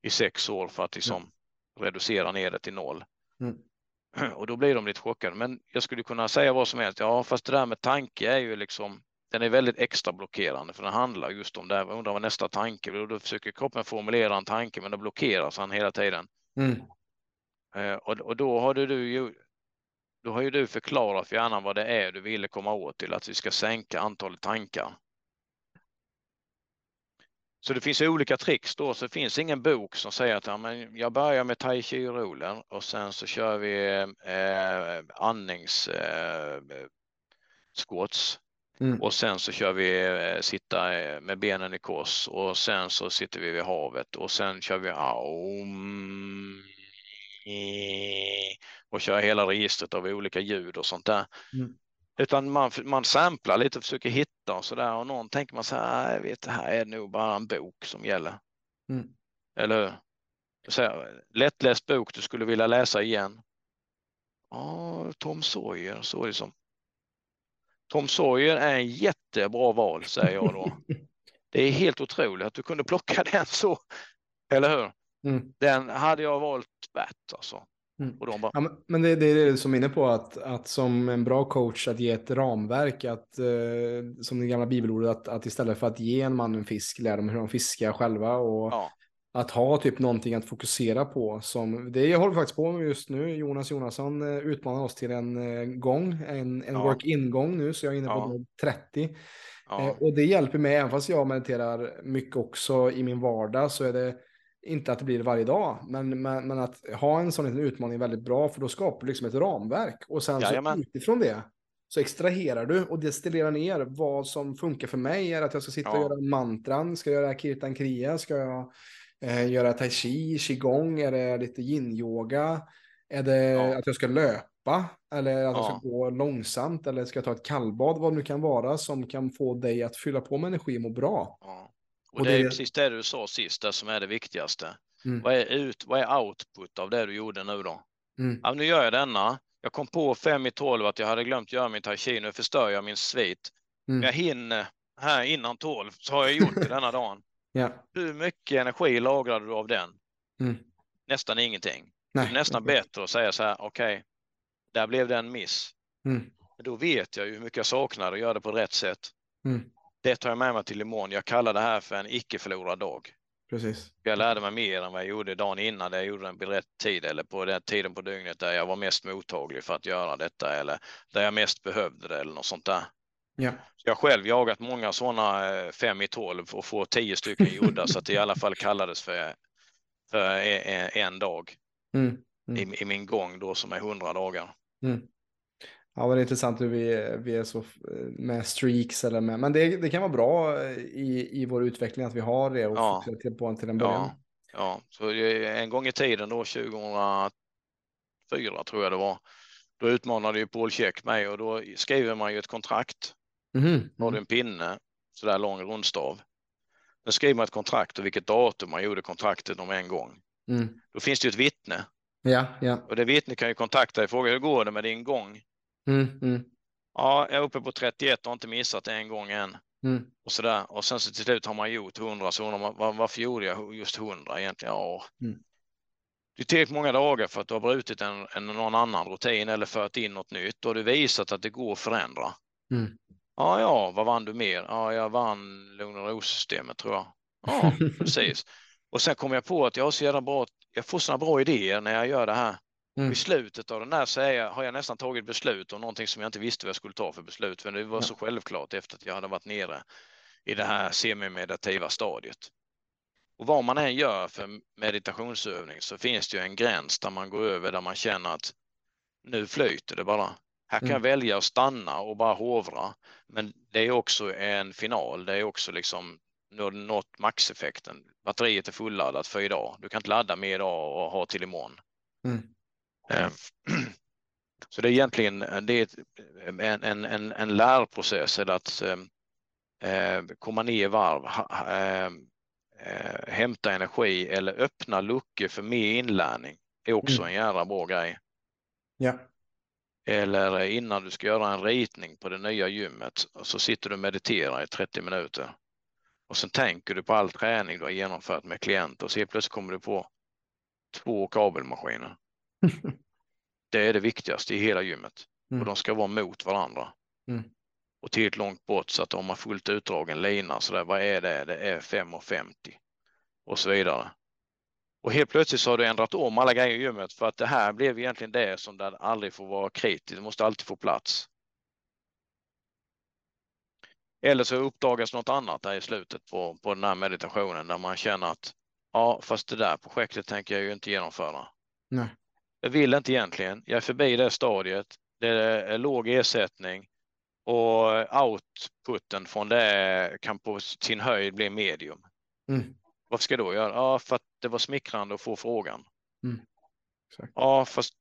i sex år för att liksom ja. reducera ner det till noll. Mm. Och då blir de lite chockade. Men jag skulle kunna säga vad som helst. Ja, fast det där med tanke är ju liksom den är väldigt extra blockerande för den handlar just om det här. Undrar vad nästa tanke blir. Då försöker kroppen formulera en tanke, men då blockeras han hela tiden. Mm. Eh, och, och då har du ju då har ju du förklarat för hjärnan vad det är du ville komma åt till att vi ska sänka antalet tankar. Så det finns olika tricks då, så det finns ingen bok som säger att ja, men jag börjar med tai chi roller och sen så kör vi eh, andnings eh, mm. och sen så kör vi eh, sitta eh, med benen i kors och sen så sitter vi vid havet och sen kör vi aum och köra hela registret av olika ljud och sånt där. Mm. Utan man, man samplar lite och försöker hitta och så där och någon tänker man så här, jag vet det här är nog bara en bok som gäller. Mm. Eller hur? Så här, lättläst bok du skulle vilja läsa igen. Ja, Tom Sawyer så det som. Tom Sawyer är en jättebra val säger jag då. Det är helt otroligt att du kunde plocka den så, eller hur? Mm. Den hade jag valt tvärt alltså. Mm. Och de bara, Ja, men det, det är det som är inne på, att, att som en bra coach att ge ett ramverk, att, eh, som det gamla bibelordet, att, att istället för att ge en man en fisk, lära dem hur de fiskar själva och ja, att ha typ någonting att fokusera på. Som, det håller faktiskt på med just nu, Jonas Jonasson eh, utmanar oss till en eh, gång, en, en Ja. work-in-gång nu, så jag är inne på Ja. dag 30. Eh, ja, och det hjälper mig, även fast jag mediterar mycket också i min vardag, så är det inte att det blir varje dag, men, men, men att ha en sån utmaning är väldigt bra, för då skapar du liksom ett ramverk. Och sen Jajamän. så utifrån det så extraherar du och destillerar ner vad som funkar för mig. Är att jag ska sitta och Ja. göra mantran? Ska jag göra kirtan kriya? Ska jag eh, göra tai chi, qigong? Är det lite yin-yoga? Är det Ja. att jag ska löpa? Eller att jag Ja. ska gå långsamt? Eller ska jag ta ett kallbad? Vad det nu kan vara som kan få dig att fylla på med energi och må bra. ja. Och, Och det är precis det du sa sist, det som är det viktigaste. Mm. Vad, är ut, vad är output av det du gjorde nu då? Mm. Ja, nu gör jag denna. Jag kom på fem i tolv att jag hade glömt göra min tai chi. Nu förstör jag min svit. Mm. Jag hinner här innan tolv så har jag gjort det denna dagen. Ja. Hur mycket energi lagrade du av den? Mm. Nästan ingenting. Nej. Det är nästan bättre att säga så här, okej, där blev det en miss. Mm. Då vet jag ju hur mycket jag saknar och gör det på rätt sätt. Mm. Det tar jag med mig till imorgon. Jag kallar det här för en icke förlorad dag. Precis. Jag lärde mig mer än vad jag gjorde dagen innan där jag gjorde den vid rätt tid eller på den tiden på dygnet där jag var mest mottaglig för att göra detta eller där jag mest behövde det eller något sånt där. Ja. Så jag har själv jagat många sådana eh, fem i tolv och få tio stycken gjorda så att det i alla fall kallades för, för en, en dag Mm. Mm. i, i min gång då som är hundra dagar. Mm. Ja, vad det är intressant hur vi, vi är så eh, med streaks eller med, men det, det kan vara bra eh, i, i vår utveckling att vi har det och Ja. till på till en början. Ja, ja, så en gång i tiden då 2004 tror jag det var. Då utmanade ju Paul Check mig och då skriver man ju ett kontrakt. Mhm. Har du en pinne, sådär lång rundstav. Då skriver man ett kontrakt och vilket datum man gjorde kontraktet om en gång. Mm. Då finns det ju ett vittne Ja, ja. och det vittne kan ju kontakta dig och fråga hur går det med din gång? Mm. Mm. Ja, jag är uppe på 31 och har inte missat en gång än. Mm. Och sådär. Och sen så till slut har man gjort 100 så undrar man var, varför gjorde jag just 100 egentligen? Ja, Mm. det är tillräckligt många dagar för att du har brutit en, en, någon annan rutin eller fört in något nytt och du visat att det går att förändra. Mm. Ja, ja, vad vann du mer? Ja, jag vann lugn och ro-systemet tror jag. Ja, precis. Och sen kom jag på att jag har så jävla bra, jag får sådana bra idéer när jag gör det här. Mm. I slutet av den där så jag, har jag nästan tagit beslut om någonting som jag inte visste vad jag skulle ta för beslut. För det var så självklart efter att jag hade varit nere i det här semimeditativa stadiet. Och vad man än gör för meditationsövning så finns det ju en gräns där man går över där man känner att nu flyter det bara. Här kan Mm. jag välja att stanna och bara hovra. Men det är också en final. Det är också liksom nå- nått maxeffekten. Batteriet är fulladdat för idag. Du kan inte ladda mer idag och ha till imorgon. Mm. Eh, Så det är egentligen det är ett- en, en, en, en lärprocess eller att eh, eh, komma ner i varv, eh, eh, hämta energi eller öppna luckor för mer inlärning är också Mm. en jävla bra grej. Ja. Eller innan du ska göra en ritning på det nya gymmet så sitter du och mediterar i 30 minuter. Och sen tänker du på all träning du har genomfört med klienter och så plötsligt kommer du på två kabelmaskiner. Det är det viktigaste i hela gymmet. Mm. Och de ska vara mot varandra. Mm. Och tillräckligt långt bort så att de har fullt utdragen lina. Så där, vad är det? Det är 5,50 och så vidare. Och helt plötsligt så har du ändrat om alla grejer i gymmet för att det här blev egentligen det som det aldrig får vara kritiskt. Det måste alltid få plats. Eller så uppdagas något annat där i slutet på, på den här meditationen där man känner att ja, fast det där projektet tänker jag ju inte genomföra. Nej. Jag vill inte egentligen. Jag är förbi det stadiet. Det är låg ersättning och outputen från det kan på sin höjd bli medium. Mm. Vad ska jag då göra? Ja, för att det var smickrande att få frågan. Mm. Ja, fast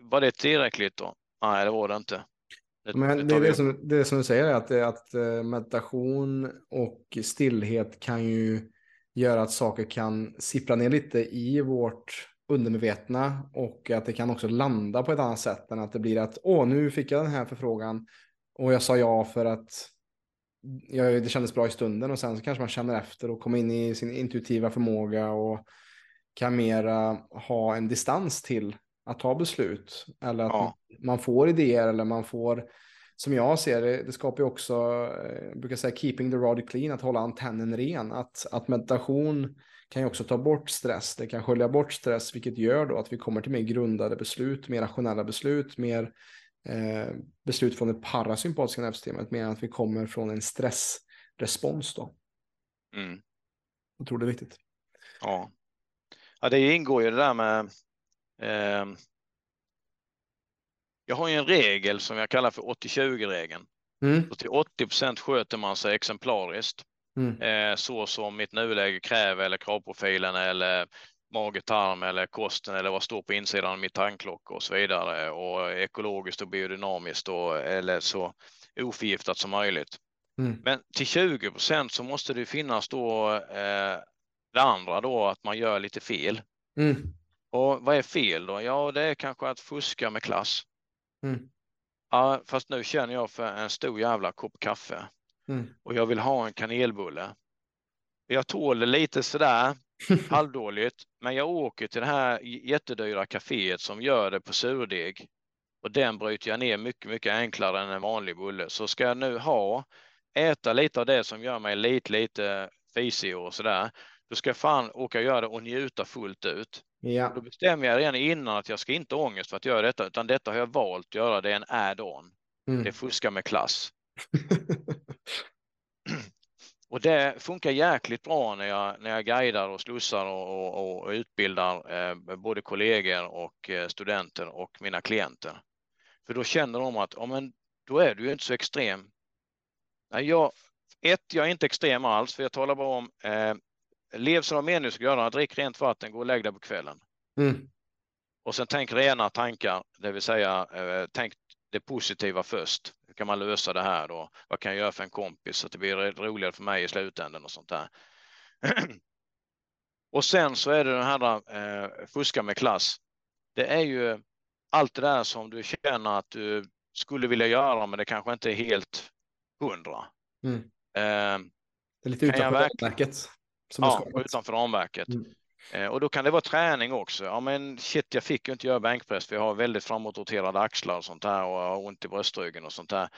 var det tillräckligt då? Nej, det var det inte. Det, Men det, är det, som, det som du säger, att, att eh, meditation och stillhet kan ju göra att saker kan sippra ner lite i vårt undermedvetna och att det kan också landa på ett annat sätt än att det blir att åh, nu fick jag den här förfrågan och jag sa ja för att jag, det kändes bra i stunden och sen så kanske man känner efter och kommer in i sin intuitiva förmåga och kan mera ha en distans till att ta beslut. Eller att ja. man får idéer eller man får, som jag ser det, det skapar ju också, eh, jag brukar säga keeping the rod clean, att hålla antennen ren. Att, att meditation kan ju också ta bort stress, det kan skölja bort stress, vilket gör då att vi kommer till mer grundade beslut, mer rationella beslut, mer eh, beslut från det parasympatiska nervsystemet, mer än att vi kommer från en stressrespons då. Mm. Jag tror det är viktigt. Ja. ja, det ingår ju det där med eh, jag har ju en regel som jag kallar för 80-20-regeln. Mm. till 80 procent sköter man sig exemplariskt. Mm. Eh, så som mitt nuläge kräver eller kravprofilen eller mage-tarm eller kosten eller vad står på insidan av mitt tarmklocka och så vidare och ekologiskt och biodynamiskt och, eller så oförgiftat som möjligt. Mm. Men till 20 procent så måste det finnas då eh, det andra då att man gör lite fel. Mm. Och vad är fel då? Ja, det är kanske att fuska med klass. Mm. Ja, fast nu känner jag för en stor jävla kopp kaffe mm. och jag vill ha en kanelbulle. Jag tål det lite sådär halvdåligt, men jag åker till det här jättedyra kaféet som gör det på surdeg och den bryter jag ner mycket, mycket enklare än en vanlig bulle. Så ska jag nu ha, äta lite av det som gör mig lite, lite fisig och sådär, då ska jag fan åka och göra det och njuta fullt ut. Ja. Då bestämmer jag redan innan att jag ska inte ha ångest för att göra detta, utan detta har jag valt att göra. Det är en add-on. Mm. Det är fuska med klass. och det funkar jäkligt bra när jag, när jag guidar och slussar och, och, och utbildar eh, både kollegor och eh, studenter och mina klienter. För då känner de att, ja men då är du ju inte så extrem. Nej, jag, ett, jag är inte extrem alls, för jag talar bara om eh, lev som de meningen ska göra, drick rent vatten, gå och lägg dig på kvällen. Mm. Och sen tänk rena tankar, det vill säga eh, tänk det positiva först. Hur kan man lösa det här då? Vad kan jag göra för en kompis så att det blir roligare för mig i slutändan och sånt där. och sen så är det den här eh, fuska med klass. Det är ju allt det där som du känner att du skulle vilja göra men det kanske inte är helt hundra. Mm. Eh, det är lite utanför ramverket. ja, utanför ramverket. Mm. Eh, och då kan det vara träning också. Ja men shit, jag fick ju inte göra bänkpress för jag har väldigt framåtroterade axlar och sånt där och jag har ont i bröstryggen och sånt där.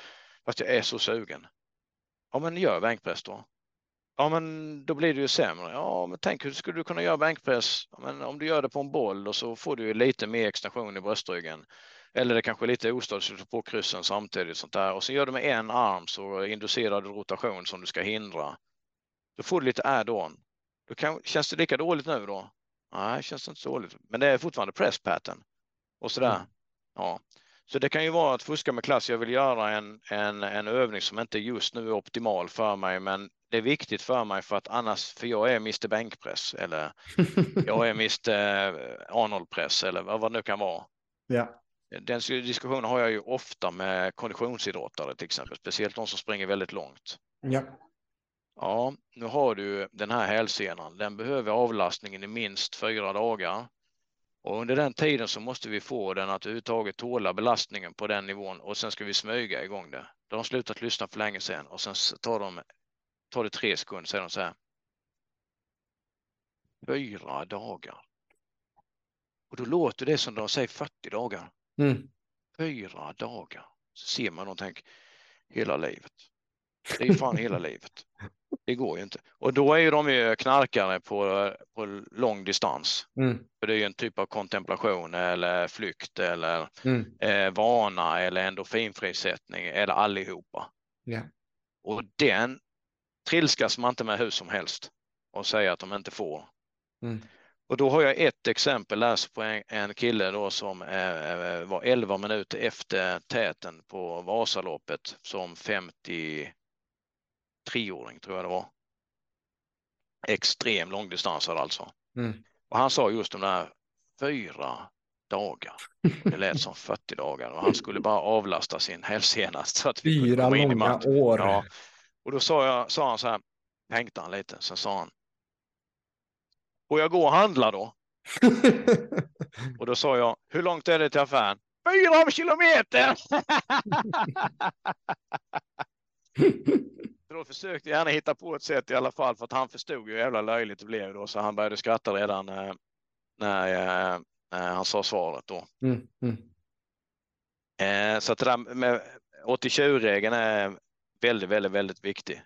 Fast jag är så sugen. Ja men gör bänkpress då. Ja men då blir det ju sämre. Ja men tänk hur skulle du kunna göra bänkpress? Ja, men om du gör det på en boll och så får du lite mer extension i bröstryggen. Eller det kanske är lite ostadigt på kryssen samtidigt sånt där. Och så gör du med en arm så inducerar du rotation som du ska hindra. Då får du lite add-on. Då kan, känns det lika dåligt nu då? Nej, det känns inte så dåligt. Men det är fortfarande press pattern och sådär. Mm. Ja. Så det kan ju vara att fuska med klass. Jag vill göra en, en, en övning som inte just nu är optimal för mig, men det är viktigt för mig för att annars, för jag är Mr bänkpress eller jag är Mr Arnoldpress eller vad det nu kan vara. Ja. Den diskussionen har jag ju ofta med konditionsidrottare till exempel, speciellt de som springer väldigt långt. Ja. Ja, nu har du den här hälsenan. Den behöver avlastningen i minst fyra dagar. Och under den tiden så måste vi få den att överhuvudtaget tåla belastningen på den nivån och sen ska vi smyga igång det. Då har de slutat lyssna för länge sedan och sen tar, de, tar det tre sekunder säger de så här. Fyra dagar. Och då låter det som de säger 40 dagar. Mm. Fyra dagar. Så ser man och tänker hela livet. Det är fan hela livet. Det går ju inte. Och då är ju de ju knarkare på, på lång distans. Mm. För det är ju en typ av kontemplation eller flykt eller mm. eh, vana eller endorfinfrisättning eller allihopa. Yeah. Och den trilskas man inte med hur som helst och säger att de inte får. Mm. Och då har jag ett exempel läst på en, en kille då som eh, var 11 minuter efter täten på Vasaloppet som 50 treåring tror jag det var. Extrem långdistansare alltså. Mm. Och han sa just de där fyra dagar. Det lät som 40 dagar och han skulle bara avlasta sin hälsenast. Så att vi Fyra in långa år. Ja. Och då sa, jag, sa han så här, tänkte han lite, sen sa han. Och jag går och handlar då. och då sa jag, hur långt är det till affären? Fyra kilometer! Så då försökte jag gärna hitta på ett sätt i alla fall för att han förstod hur jävla löjligt det blev då så han började skratta redan eh, när eh, han sa svaret då. Mm, mm. Eh, så att det där med 80-20-regeln är väldigt, väldigt, väldigt viktig.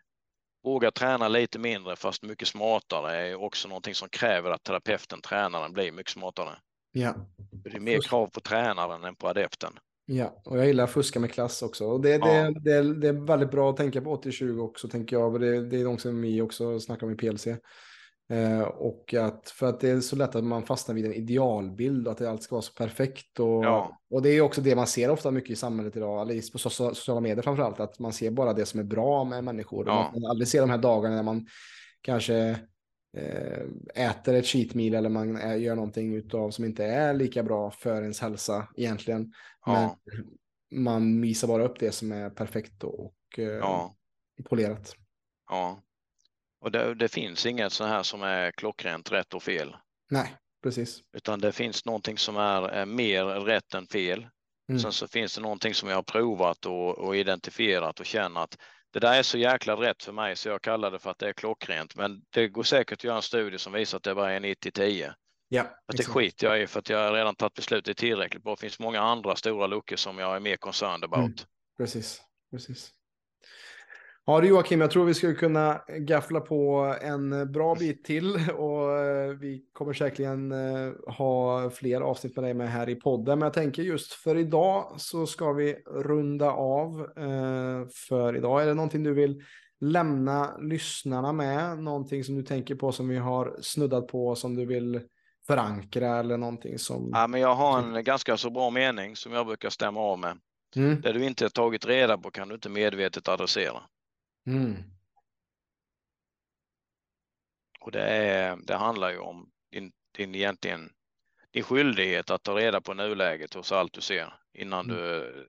Våga träna lite mindre fast mycket smartare är också någonting som kräver att terapeuten, tränaren, blir mycket smartare. Ja. Det är mer krav på tränaren än på adepten. Ja, och jag gillar att fuska med klass också. Och det, ja. det, det, det är väldigt bra att tänka på 80-20 också, tänker jag. Det, det är något som vi också snackar om i PLC. Eh, och att, för att det är så lätt att man fastnar vid en idealbild och att det allt ska vara så perfekt. Och, ja. och det är också det man ser ofta mycket i samhället idag, eller på sociala medier framför allt, att man ser bara det som är bra med människor. Ja. Man aldrig ser de här dagarna när man kanske äter ett cheat meal eller man gör någonting utav som inte är lika bra för ens hälsa egentligen. Ja. Men man visar bara upp det som är perfekt och eh, ja. polerat. Ja, och det, det, finns inget så här som är klockrent rätt och fel. Nej, precis. Utan det finns någonting som är, är mer rätt än fel. Mm. Sen så finns det någonting som jag har provat och, och, identifierat och känner att det där är så jäkla rätt för mig så jag kallar det för att det är klockrent. Men det går säkert att göra en studie som visar att det bara är 90-10. Ja, att det skiter jag i för att jag har redan tagit beslutet tillräckligt bra. Det finns många andra stora luckor som jag är mer concerned about. Mm. Precis, precis. Ja du Joakim, jag tror vi skulle kunna gaffla på en bra bit till och eh, vi kommer säkerligen eh, ha fler avsnitt med dig med här i podden. Men jag tänker just för idag så ska vi runda av eh, för idag. Är det någonting du vill lämna lyssnarna med? Någonting som du tänker på som vi har snuddat på som du vill förankra eller någonting som... Ja, men jag har en ganska så bra mening som jag brukar stämma av med. Mm. Det du inte har tagit reda på kan du inte medvetet adressera. Mm. Och det, är, det handlar ju om din, din egentligen din skyldighet att ta reda på nuläget hos allt du ser innan mm. du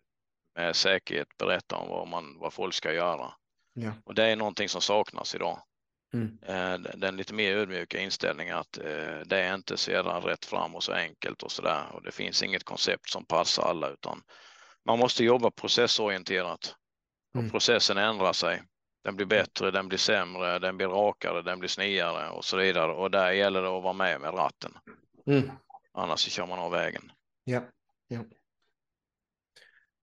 med säkerhet berättar om vad, man, vad folk ska göra. Ja. Och det är någonting som saknas idag. Mm. Eh, den lite mer ödmjuka inställningen att eh, det är inte jävla rätt fram och så enkelt och så där. Och det finns inget koncept som passar alla utan man måste jobba processorienterat. Och mm. processen ändrar sig. Den blir bättre, den blir sämre, den blir rakare, den blir sniare och så vidare. Och där gäller det att vara med med ratten. Mm. Annars så kör man av vägen. Ja. ja.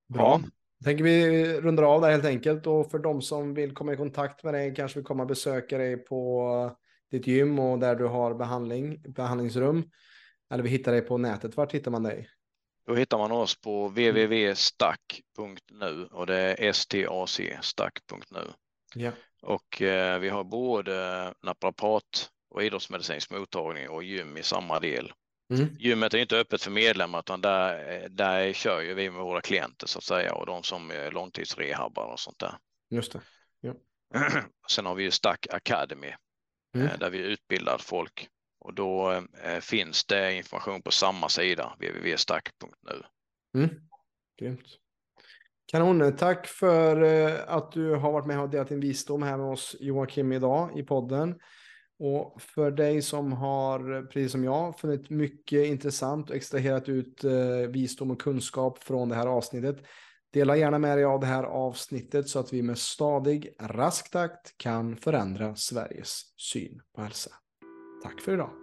Bra. Ja. Tänker vi rundar av där helt enkelt och för de som vill komma i kontakt med dig kanske vill komma och besöka dig på ditt gym och där du har behandling, behandlingsrum. Eller vi hittar dig på nätet. Vart hittar man dig? Då hittar man oss på www.stack.nu och det är STAC, stack.nu. Ja. Och eh, vi har både naprapat och idrottsmedicinsk mottagning och gym i samma del. Mm. Gymmet är inte öppet för medlemmar utan där, där kör ju vi med våra klienter så att säga och de som är långtidsrehabbar och sånt där. Just det. Ja. Sen har vi ju Stack Academy mm. Eh, där vi utbildar folk och då eh, finns det information på samma sida www.stack.nu. Mm. Grymt. Kanon, tack för eh, att du har varit med och delat din visdom här med oss Joakim idag i podden. Och för dig som har, precis som jag, funnit mycket intressant och extraherat ut eh, visdom och kunskap från det här avsnittet. Dela gärna med dig av det här avsnittet så att vi med stadig, rask takt kan förändra Sveriges syn på hälsa. Tack för idag.